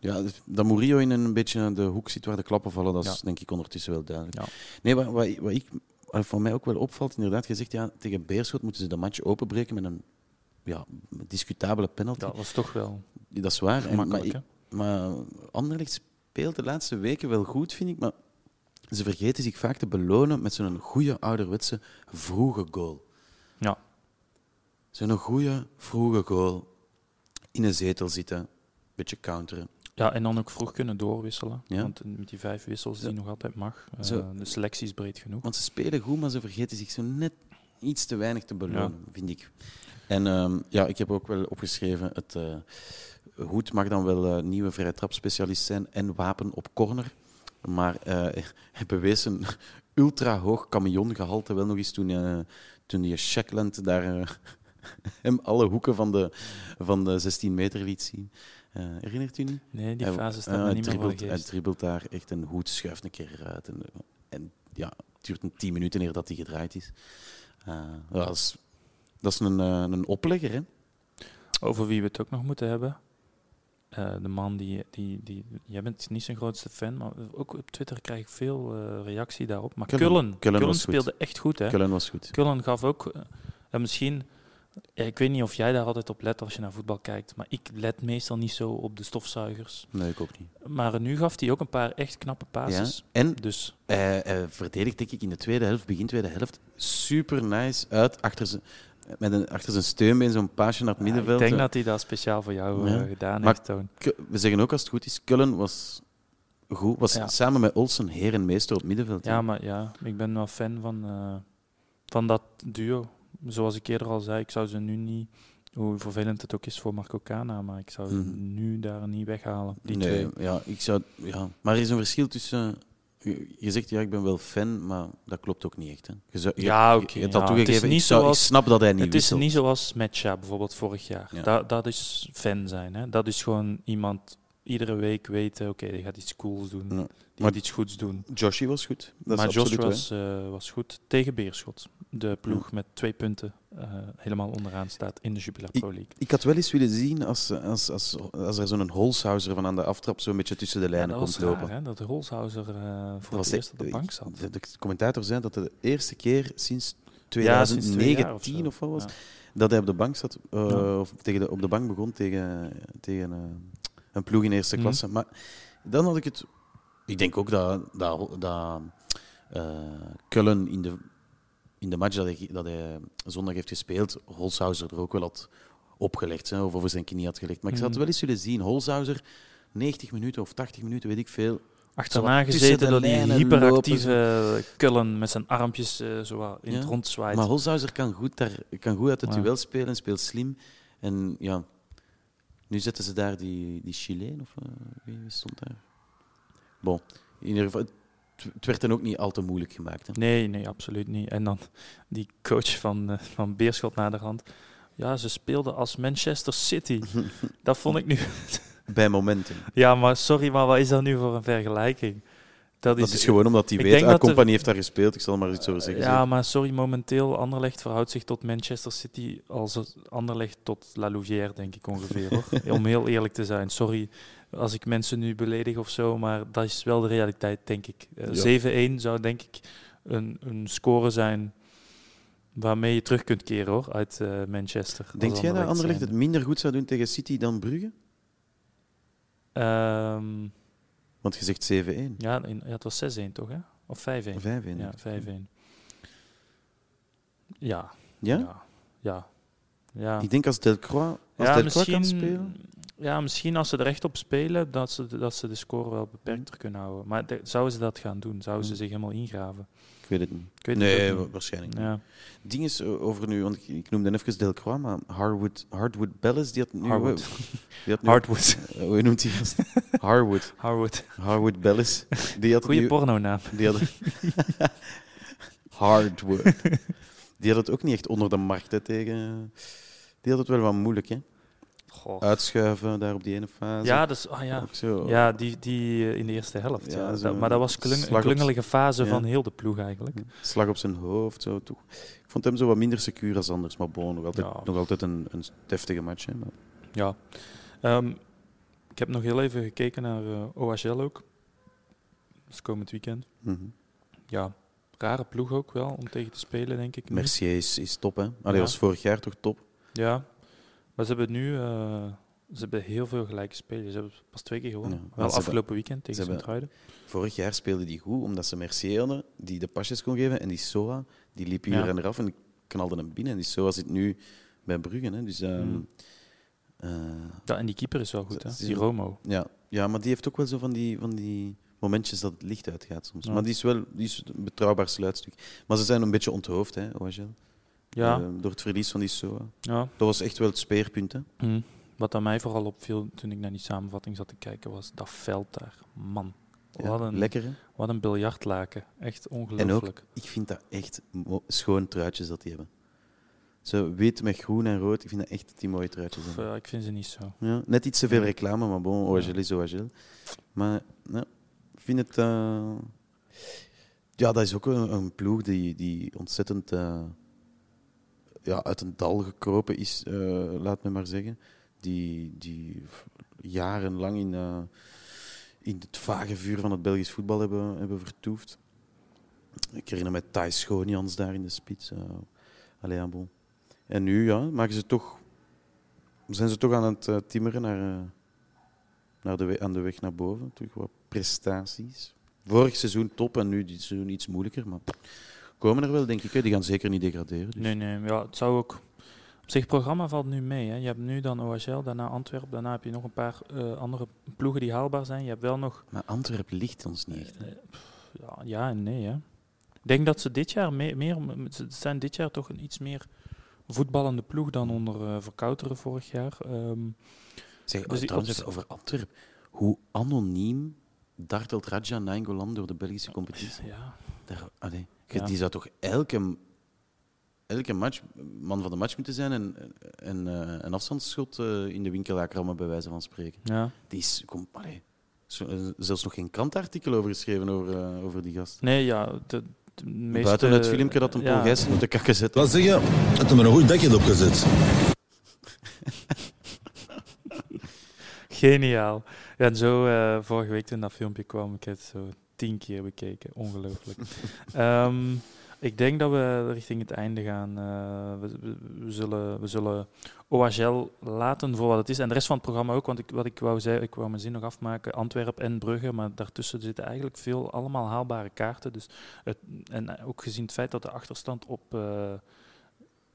Ja, dus dat Murillo in een beetje de hoek zit waar de klappen vallen, dat is Ja. denk ik ondertussen wel duidelijk. Ja. Nee, wat, wat, wat ik, wat voor mij ook wel opvalt, inderdaad, gezegd, ja, tegen Beerschot moeten ze de match openbreken met een ja, discutabele penalty. Dat was toch wel Dat is waar. En, maar, ik, hè? Maar Anderlecht speelt de laatste weken wel goed, vind ik, maar ze vergeten zich vaak te belonen met zo'n goede ouderwetse vroege goal. Ja. Zo'n goede vroege goal. In een zetel zitten, beetje counteren. Ja, en dan ook vroeg kunnen doorwisselen. Ja. Want met die vijf wissels die Ja. nog altijd mag, eh, Zo. de selectie is breed genoeg. Want ze spelen goed, maar ze vergeten zich zo net iets te weinig te belonen, vind ik. En ehm, ja, ik heb ook wel opgeschreven, het eh Hoed mag dan wel eh, nieuwe vrije trapspecialist zijn en wapen op corner. Maar eh, hij bewees een ultra hoog camiongehalte wel nog eens toen, toen die Shackland daar hem alle hoeken van de, van de 16 meter liet zien. Herinnert u niet? Nee, die fase staat hij niet meer voor Hij dribbelt daar echt een hoed, schuift een keer eruit. En, en ja, het duurt een tien minuten eer dat hij gedraaid is. Dat is. Dat is een, eh, een oplegger, hè? Over wie we het ook nog moeten hebben. Eh, de man die, die, die... Jij bent niet zijn grootste fan, maar ook op Twitter krijg ik veel eh, reactie daarop. Maar was goed. speelde echt goed, hè? Kullen was goed. Kullen gaf ook... en misschien Ja, ik weet niet of jij daar altijd op let als je naar voetbal kijkt, maar ik let meestal niet zo op de stofzuigers. Nee, ik ook niet. Maar nu gaf hij ook een paar echt knappe Ja. passes. En Dus verdedigt, denk ik, in de tweede helft, begin tweede helft, super nice uit achter zijn, met een, achter zijn steunbeen zo'n paasje naar het ja, ik middenveld. denk dat hij dat speciaal voor jou Ja. eh, gedaan Maar- heeft, Toon. We zeggen ook als het goed is, Cullen was goed. Was Ja. samen met Olsen heer en meester op het middenveld. Ja, maar ja, ik ben wel fan van, eh, van dat duo. Zoals ik eerder al zei, ik zou ze nu niet, hoe vervelend het ook is voor Marco Cana, maar ik zou ze Mhm. nu daar niet weghalen. Die nee, twee. ja, ik zou, ja. Maar er is een verschil tussen... Je zegt, ja, ik ben wel fan, maar dat klopt ook niet echt. Hè. Je, zou- je- Ja, oké, ja. Het is niet ik, zou- ik zoals- snap dat hij niet Het is niet zoals Matcha bijvoorbeeld vorig jaar. Ja. Dat, dat is fan zijn. Hè? Dat is gewoon iemand iedere week weten, oké, die gaat iets cools doen. Ja. Die Maar- gaat iets goeds doen. Joshi was goed. Dat maar Josh was, eh, was goed tegen Beerschot. De ploeg met twee punten eh, helemaal onderaan staat in de Jupiler Pro League. Ik had wel eens willen zien als, als, als, als er zo'n Holshouser van aan de aftrap zo'n beetje tussen de Ja, lijnen was komt lopen. hè? dat Rolshouser eh voor het eerst op de bank zat. De, de commentator zei dat de eerste keer sinds Ja, sinds twee jaar of 2019 zo. of, wat was, Ja. dat hij op de bank zat, Ja. of tegen de, op de bank begon tegen, tegen een ploeg in eerste Mhm. klasse. Maar dan had ik het. Ik denk ook dat, dat, dat eh, Cullen in de, in de match dat hij, dat hij zondag heeft gespeeld, Holshouser er ook wel had opgelegd, hè, of over zijn knie had gelegd. Maar ik zou het Mhm. wel eens willen zien. Holshouser, 90 minuten of 80 minuten, weet ik veel. Achterna gezeten door die hyperactieve Kullen met zijn armpjes eh, zo in Ja, het rond zwaait. Maar Holshouser kan goed, daar, kan goed uit het Ja. duel spelen, speelt slim. En ja, nu zetten ze daar die, die Chileen, of eh, wie stond daar? Bon, in ieder geval, het, werd dan ook niet al te moeilijk gemaakt. Hè. Nee, nee, absoluut niet. En dan die coach van, eh, van Beerschot naderhand. Ja, ze speelden als Manchester City. dat vond ik nu... Bij momenten. Ja, maar sorry, maar wat is dat nu voor een vergelijking? Dat Dat is gewoon omdat hij weet, ah, er- Compagnie heeft daar gespeeld, ik zal er maar iets over zeggen. Ja, maar sorry, momenteel Anderlecht verhoudt zich tot Manchester City als Anderlecht tot La Louvière, denk ik ongeveer. Hoor. Om heel eerlijk te zijn. Sorry als ik mensen nu beledig of zo, maar dat is wel de realiteit, denk ik. Eh, 7-1 zou denk ik een, een score zijn waarmee je terug kunt keren hoor, uit eh, Manchester. Denk jij dat Anderlecht het minder goed zou doen tegen City dan Brugge? Ehm, Want je zegt 7-1. ja, in, ja, het was 6-1 toch, hè? Of 5-1? 5-1. Ja, 5-1. Ja, Ja? ja, ja. Ik denk als Delcroix, als ja, Delcroix misschien, kan spelen... ja, misschien als ze er echt op spelen, dat ze, dat ze de score wel beperkter kunnen houden. Maar de- zouden ze dat gaan doen? Zouden ze Hmm. zich helemaal ingraven? Ik weet het niet. Ik weet het nee, niet. waarschijnlijk niet. Ja, ding is eh, over nu, want ik, ik noemde even Delcroix, maar Hardwood, Hardwood Bellis, die had nu... Harwood. Die had nu Hardwood. eh, hoe noemt hij dat? Harwood. Harwood. Harwood Bellis. Die had Goeie nu... pornonaam. Die had... Hardwood. Die had het ook niet echt onder de markt hè, tegen... Die had het wel wat moeilijk, hè? Goh. Uitschuiven daar op die ene fase. Ja, dus, ah, ja. Zo. ja die, die eh, in de eerste helft. Ja, maar dat was klung, een klungelige fase van heel de ploeg eigenlijk. Slag op zijn hoofd. Zo, toch. Ik vond hem zo wat minder secuur als anders, maar bon, nog altijd, nog altijd een, een deftige match. Hè, maar... Ja. Ehm, ik heb nog heel even gekeken naar eh OHL ook. Dat is komend weekend. Mhm. Ja, rare ploeg ook wel om tegen te spelen, denk ik. Mercier is, is top, hè? Allee, was vorig jaar toch top? Ja, maar ze hebben nu eh, ze hebben heel veel gelijke spelers. Ze hebben pas twee keer gewonnen. Ja, wel hebben- afgelopen weekend tegen Sint-Truiden. Vorig jaar speelde die goed, omdat ze Mercier die de pasjes kon geven. En die Soa, die liep hier Ja. en eraf en knalde hem binnen. En die Soa zit nu bij Brugge. Hè. Dus, ehm, Mm. eh, Ja, en die keeper is wel goed, hè? Die Romo. ja. ja, maar die heeft ook wel zo van die, van die momentjes dat het licht uitgaat soms. Ja. Maar die is wel die is een betrouwbaar sluitstuk. Maar ze zijn een beetje onthoofd, hè, OHL. Ja, Eh, door het verlies van die Soa. ja. Dat was echt wel het speerpunt. Hè. Hm. Wat aan mij vooral opviel toen ik naar die samenvatting zat te kijken, was dat veld daar. Man, Ja, wat, een, Lekker, hè? wat een biljartlaken. Echt En ook, ongelooflijk. ik vind dat echt schoon truitjes dat die hebben. Zo wit met groen en rood, ik vind dat echt dat die mooie truitjes hebben. eh, ik vind ze niet zo. Ja, net iets te veel reclame, maar bon, OHL is OHL. Maar ja, ik vind het... eh, Ja, dat is ook een, een ploeg die, die ontzettend eh, ja, uit een dal gekropen is, eh, laat me maar zeggen. Die, die jarenlang in, eh, in het vage vuur van het Belgisch voetbal hebben, hebben vertoefd. Ik herinner me Thijs Schoonjans daar in de spits. eh allee. En nu ja, maken ze toch, zijn ze toch aan het timmeren naar, naar de aan de weg naar boven. Terug wat prestaties. Vorig seizoen top en nu dit seizoen iets moeilijker. Maar komen er wel, denk ik. Hè. Die gaan zeker niet degraderen. Dus. Nee, nee, ja, het zou ook. Op zich, het programma valt nu mee. Hè. Je hebt nu dan OHL, daarna Antwerpen, daarna heb je nog een paar eh, andere ploegen die haalbaar zijn. Je hebt wel nog. Maar Antwerpen ligt ons niet echt. hè. eh, pff, ja, ja en nee. Hè. Ik denk dat ze dit jaar me- meer. Ze zijn dit jaar toch een iets meer voetballende ploeg dan onder eh Verkouteren vorig jaar. Ehm, Zeg, Dus trouwens, over Antwerpen. Hoe anoniem dartelt Raja Nainggolan door de Belgische competitie? ja. Daar, allee, je- Ja. Die zou toch elke, elke match man van de match moeten zijn en, en eh, een afstandsschot eh, in de winkel rammen, bij wijze van spreken. ja. Die is, kom, allee, zo- eh, zelfs nog geen krantartikel over geschreven over, over die gast. Nee, ja. De, de meeste, Buiten het filmpje dat een ja, Paul Gijssen moet de kakken zetten. Wat zeg je? Het maar een goed dekje op gezet. Geniaal. Ja, en zo, eh, vorige week toen dat filmpje kwam, ik heb het zo tien keer bekeken. Ongelooflijk. Ehm, ik denk dat we richting het einde gaan. Eh, we, we- we zullen, we zullen OHL laten voor wat het is. En de rest van het programma ook, want ik, wat ik wou zeggen, ik wou mijn zin nog afmaken. Antwerpen en Brugge, maar daartussen zitten eigenlijk veel allemaal haalbare kaarten. Dus het, en ook gezien het feit dat de achterstand op... eh,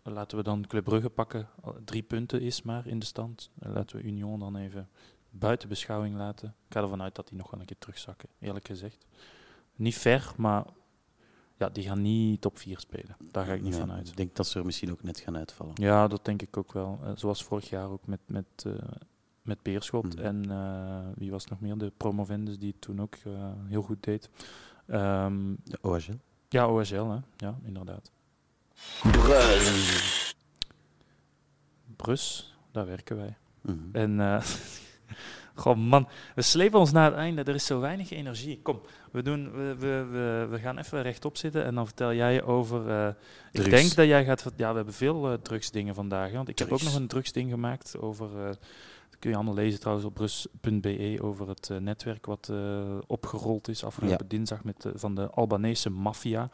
Laten we dan Club Brugge pakken. Drie punten is maar in de stand. En laten we Union dan even buiten beschouwing laten. Ik ga ervan uit dat die nog wel een keer terugzakken, eerlijk gezegd. Niet ver, maar ja, die gaan niet top 4 spelen. Daar ga ik niet Ja, van uit. Ik denk dat ze er misschien ook net gaan uitvallen. Ja, dat denk ik ook wel. Eh, zoals vorig jaar ook met, met, eh, met Beerschot. Mhm. En eh, wie was nog meer? De promovendus die het toen ook eh, heel goed deed. Ehm, De OHL. ja, OSL, hè? Ja, inderdaad. Brus, daar werken wij. Mhm. En, eh goh man, we slepen ons naar het einde. Er is zo weinig energie. Kom, we, doen, we, we, we, gaan even rechtop zitten en dan vertel jij over... eh, ik denk dat jij gaat... Ja, we hebben veel eh, drugsdingen vandaag. hè, Want ik heb ook nog een drugsding gemaakt over... eh, dat kun je allemaal lezen trouwens op brus.be over het netwerk wat opgerold is afgelopen dinsdag met, de- van de Albanese maffia.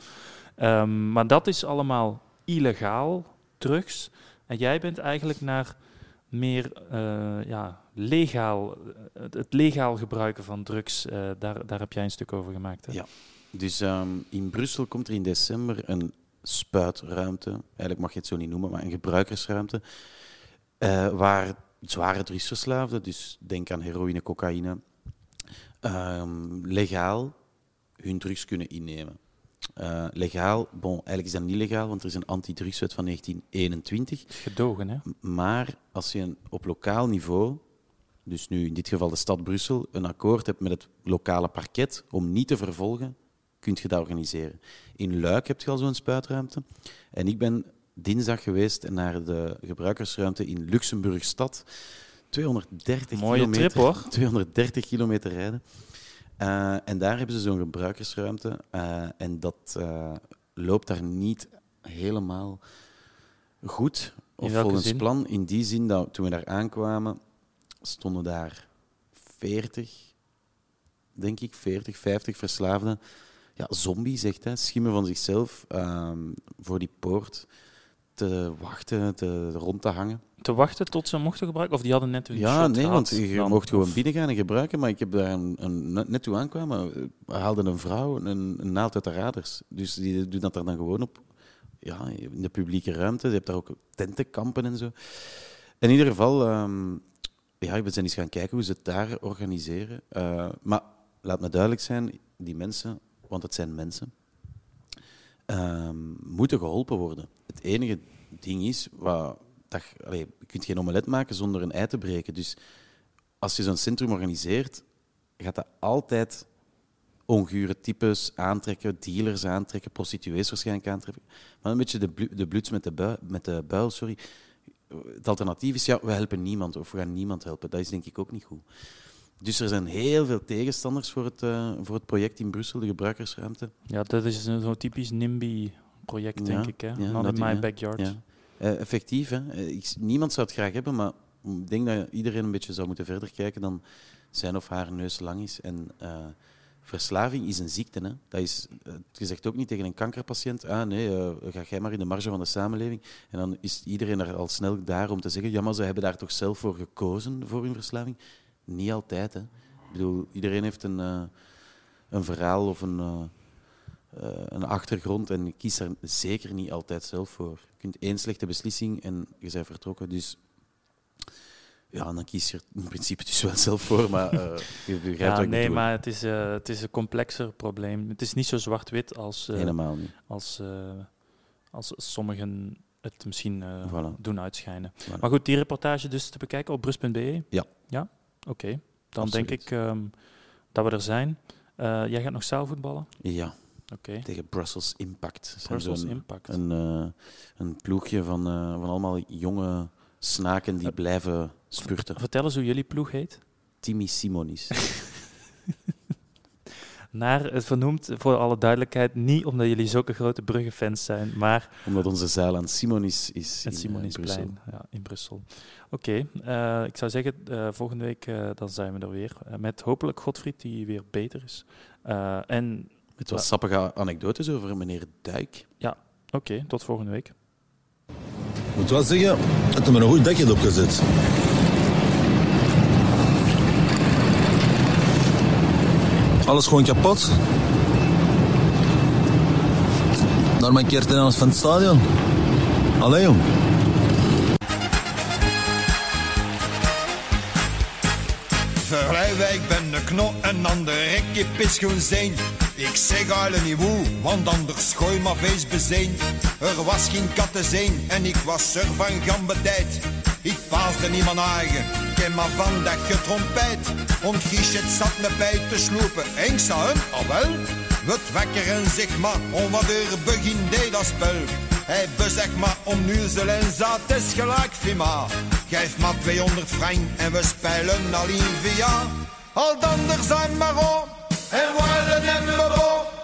Ehm, maar dat is allemaal illegaal, drugs. En jij bent eigenlijk naar meer ja, legaal, het, legaal gebruiken van drugs, eh, daar, daar heb jij een stuk over gemaakt. Hè? Ja. Dus ehm, in Brussel komt er in december een spuitruimte, eigenlijk mag je het zo niet noemen, maar een gebruikersruimte, eh, waar zware drugsverslaafden, dus denk aan heroïne, cocaïne, ehm, legaal hun drugs kunnen innemen. Eh, legaal, bon, eigenlijk is dat niet legaal, want er is een antidrugswet van 1921. Gedogen, hè? Maar als je op lokaal niveau, dus nu in dit geval de stad Brussel, een akkoord hebt met het lokale parket om niet te vervolgen, kun je dat organiseren. In Luik heb je al zo'n spuitruimte. En ik ben dinsdag geweest naar de gebruikersruimte in Luxemburg-stad. 230 Mooie kilometer, trip, hoor. 230 kilometer rijden. Eh, en daar hebben ze zo'n gebruikersruimte. eh, en dat eh, loopt daar niet helemaal goed. Of volgens zin? plan. In die zin dat toen we daar aankwamen, stonden daar 40, denk ik, 40, 50 verslaafden. Ja, zombies, echt, hè, schimmen van zichzelf ehm, voor die poort te wachten, te, rond te hangen. Te wachten tot ze mochten gebruiken? Of die hadden net hun Ja, nee, want je dan? mocht gewoon Of- binnen gaan en gebruiken. Maar ik heb daar een, een, net toe aankwamen, haalde een vrouw een, een naald uit de raders. Dus die doen dat er dan gewoon op, ja, in de publieke ruimte. Je hebt daar ook tentenkampen en zo. In ieder geval, ehm, ja, we zijn eens gaan kijken hoe ze het daar organiseren. Eh, maar laat me duidelijk zijn, die mensen, want het zijn mensen, ehm, moeten geholpen worden. Het enige ding is, wat, je- kunt geen omelet maken zonder een ei te breken. Dus als je zo'n centrum organiseert, gaat dat altijd ongure types aantrekken, dealers aantrekken, prostituees waarschijnlijk aantrekken. Maar een beetje de, blu- de bluts met de, met de buil, sorry. Het alternatief is, ja, we helpen niemand of we gaan niemand helpen. Dat is denk ik ook niet goed. Dus er zijn heel veel tegenstanders voor het, eh, voor het project in Brussel, de gebruikersruimte. Ja, dat is een zo'n typisch NIMBY-project, denk Ja, ik. Hè? ja, Not in my backyard. Ja. Eh, effectief, hè. Eh, ik- niemand zou het graag hebben, maar ik denk dat iedereen een beetje zou moeten verder kijken dan zijn of haar neus lang is. En verslaving is een ziekte. Hè. Dat is, eh, je zegt ook niet tegen een kankerpatiënt, ah nee, eh, ga jij maar in de marge van de samenleving. En dan is iedereen er al snel daar om te zeggen, ja, maar ze hebben daar toch zelf voor gekozen, voor hun verslaving. Niet altijd. Hè. Ik bedoel, iedereen heeft een, eh, een verhaal of een, een achtergrond en kiest er zeker niet altijd zelf voor. Je kunt één slechte beslissing en je bent vertrokken. Dus ja, dan kies je er in principe dus wel zelf voor, maar eh, je begrijpt Ja, wat ik nee, bedoel. maar het is, eh, het is een complexer probleem. Het is niet zo zwart-wit als, eh, Helemaal niet. als, als sommigen het misschien Voilà. doen uitschijnen. Voilà. Maar goed, die reportage dus te bekijken op brus.be? Ja. Ja? Oké. Dan Absoluut. denk ik ehm, dat we er zijn. Jij gaat nog zaalvoetballen? Ja, Oké. tegen Brussels Impact. Brussels Impact. Een, een ploegje van, van allemaal jonge snaken die blijven spurten. Vertel eens hoe jullie ploeg heet. Timmy Simonis. Naar, het vernoemd, voor alle duidelijkheid, niet omdat jullie zulke grote Brugge-fans zijn, maar Omdat onze zaal aan Simonis is het in, eh, Simonisplein ja, in Brussel. Oké, eh, ik zou zeggen, eh, volgende week dan zijn we er weer. Met hopelijk Godfried, die weer beter is. Eh, en Met wat sappige anekdotes over meneer Duik. oké, tot volgende week. Ik moet wel zeggen dat er me een goed dekje opgezet. Alles gewoon kapot. Naar mijn keer ten van het stadion. Allee, jong. Verlijwijk ben de knot en dan de rekje pischoen zijn. Ik zeg alle niet woe, want anders gooi maar feest bezeen. Er was geen katten zijn en ik was er van gambetijd. Ik paasde niemand eigen, ken maar van dat getrompet. Ont Giechet zat me bij te sloepen, en ik zei hem, ah wel. Wat wekker en zeg maar, om wat er begin deed dat spel. Hij bezegt maar om nuzel en zaad, het is gelijk Fima. Geef maar 200 frank en we spelen al in via. Al dan er zijn maar op, en willen hem we op.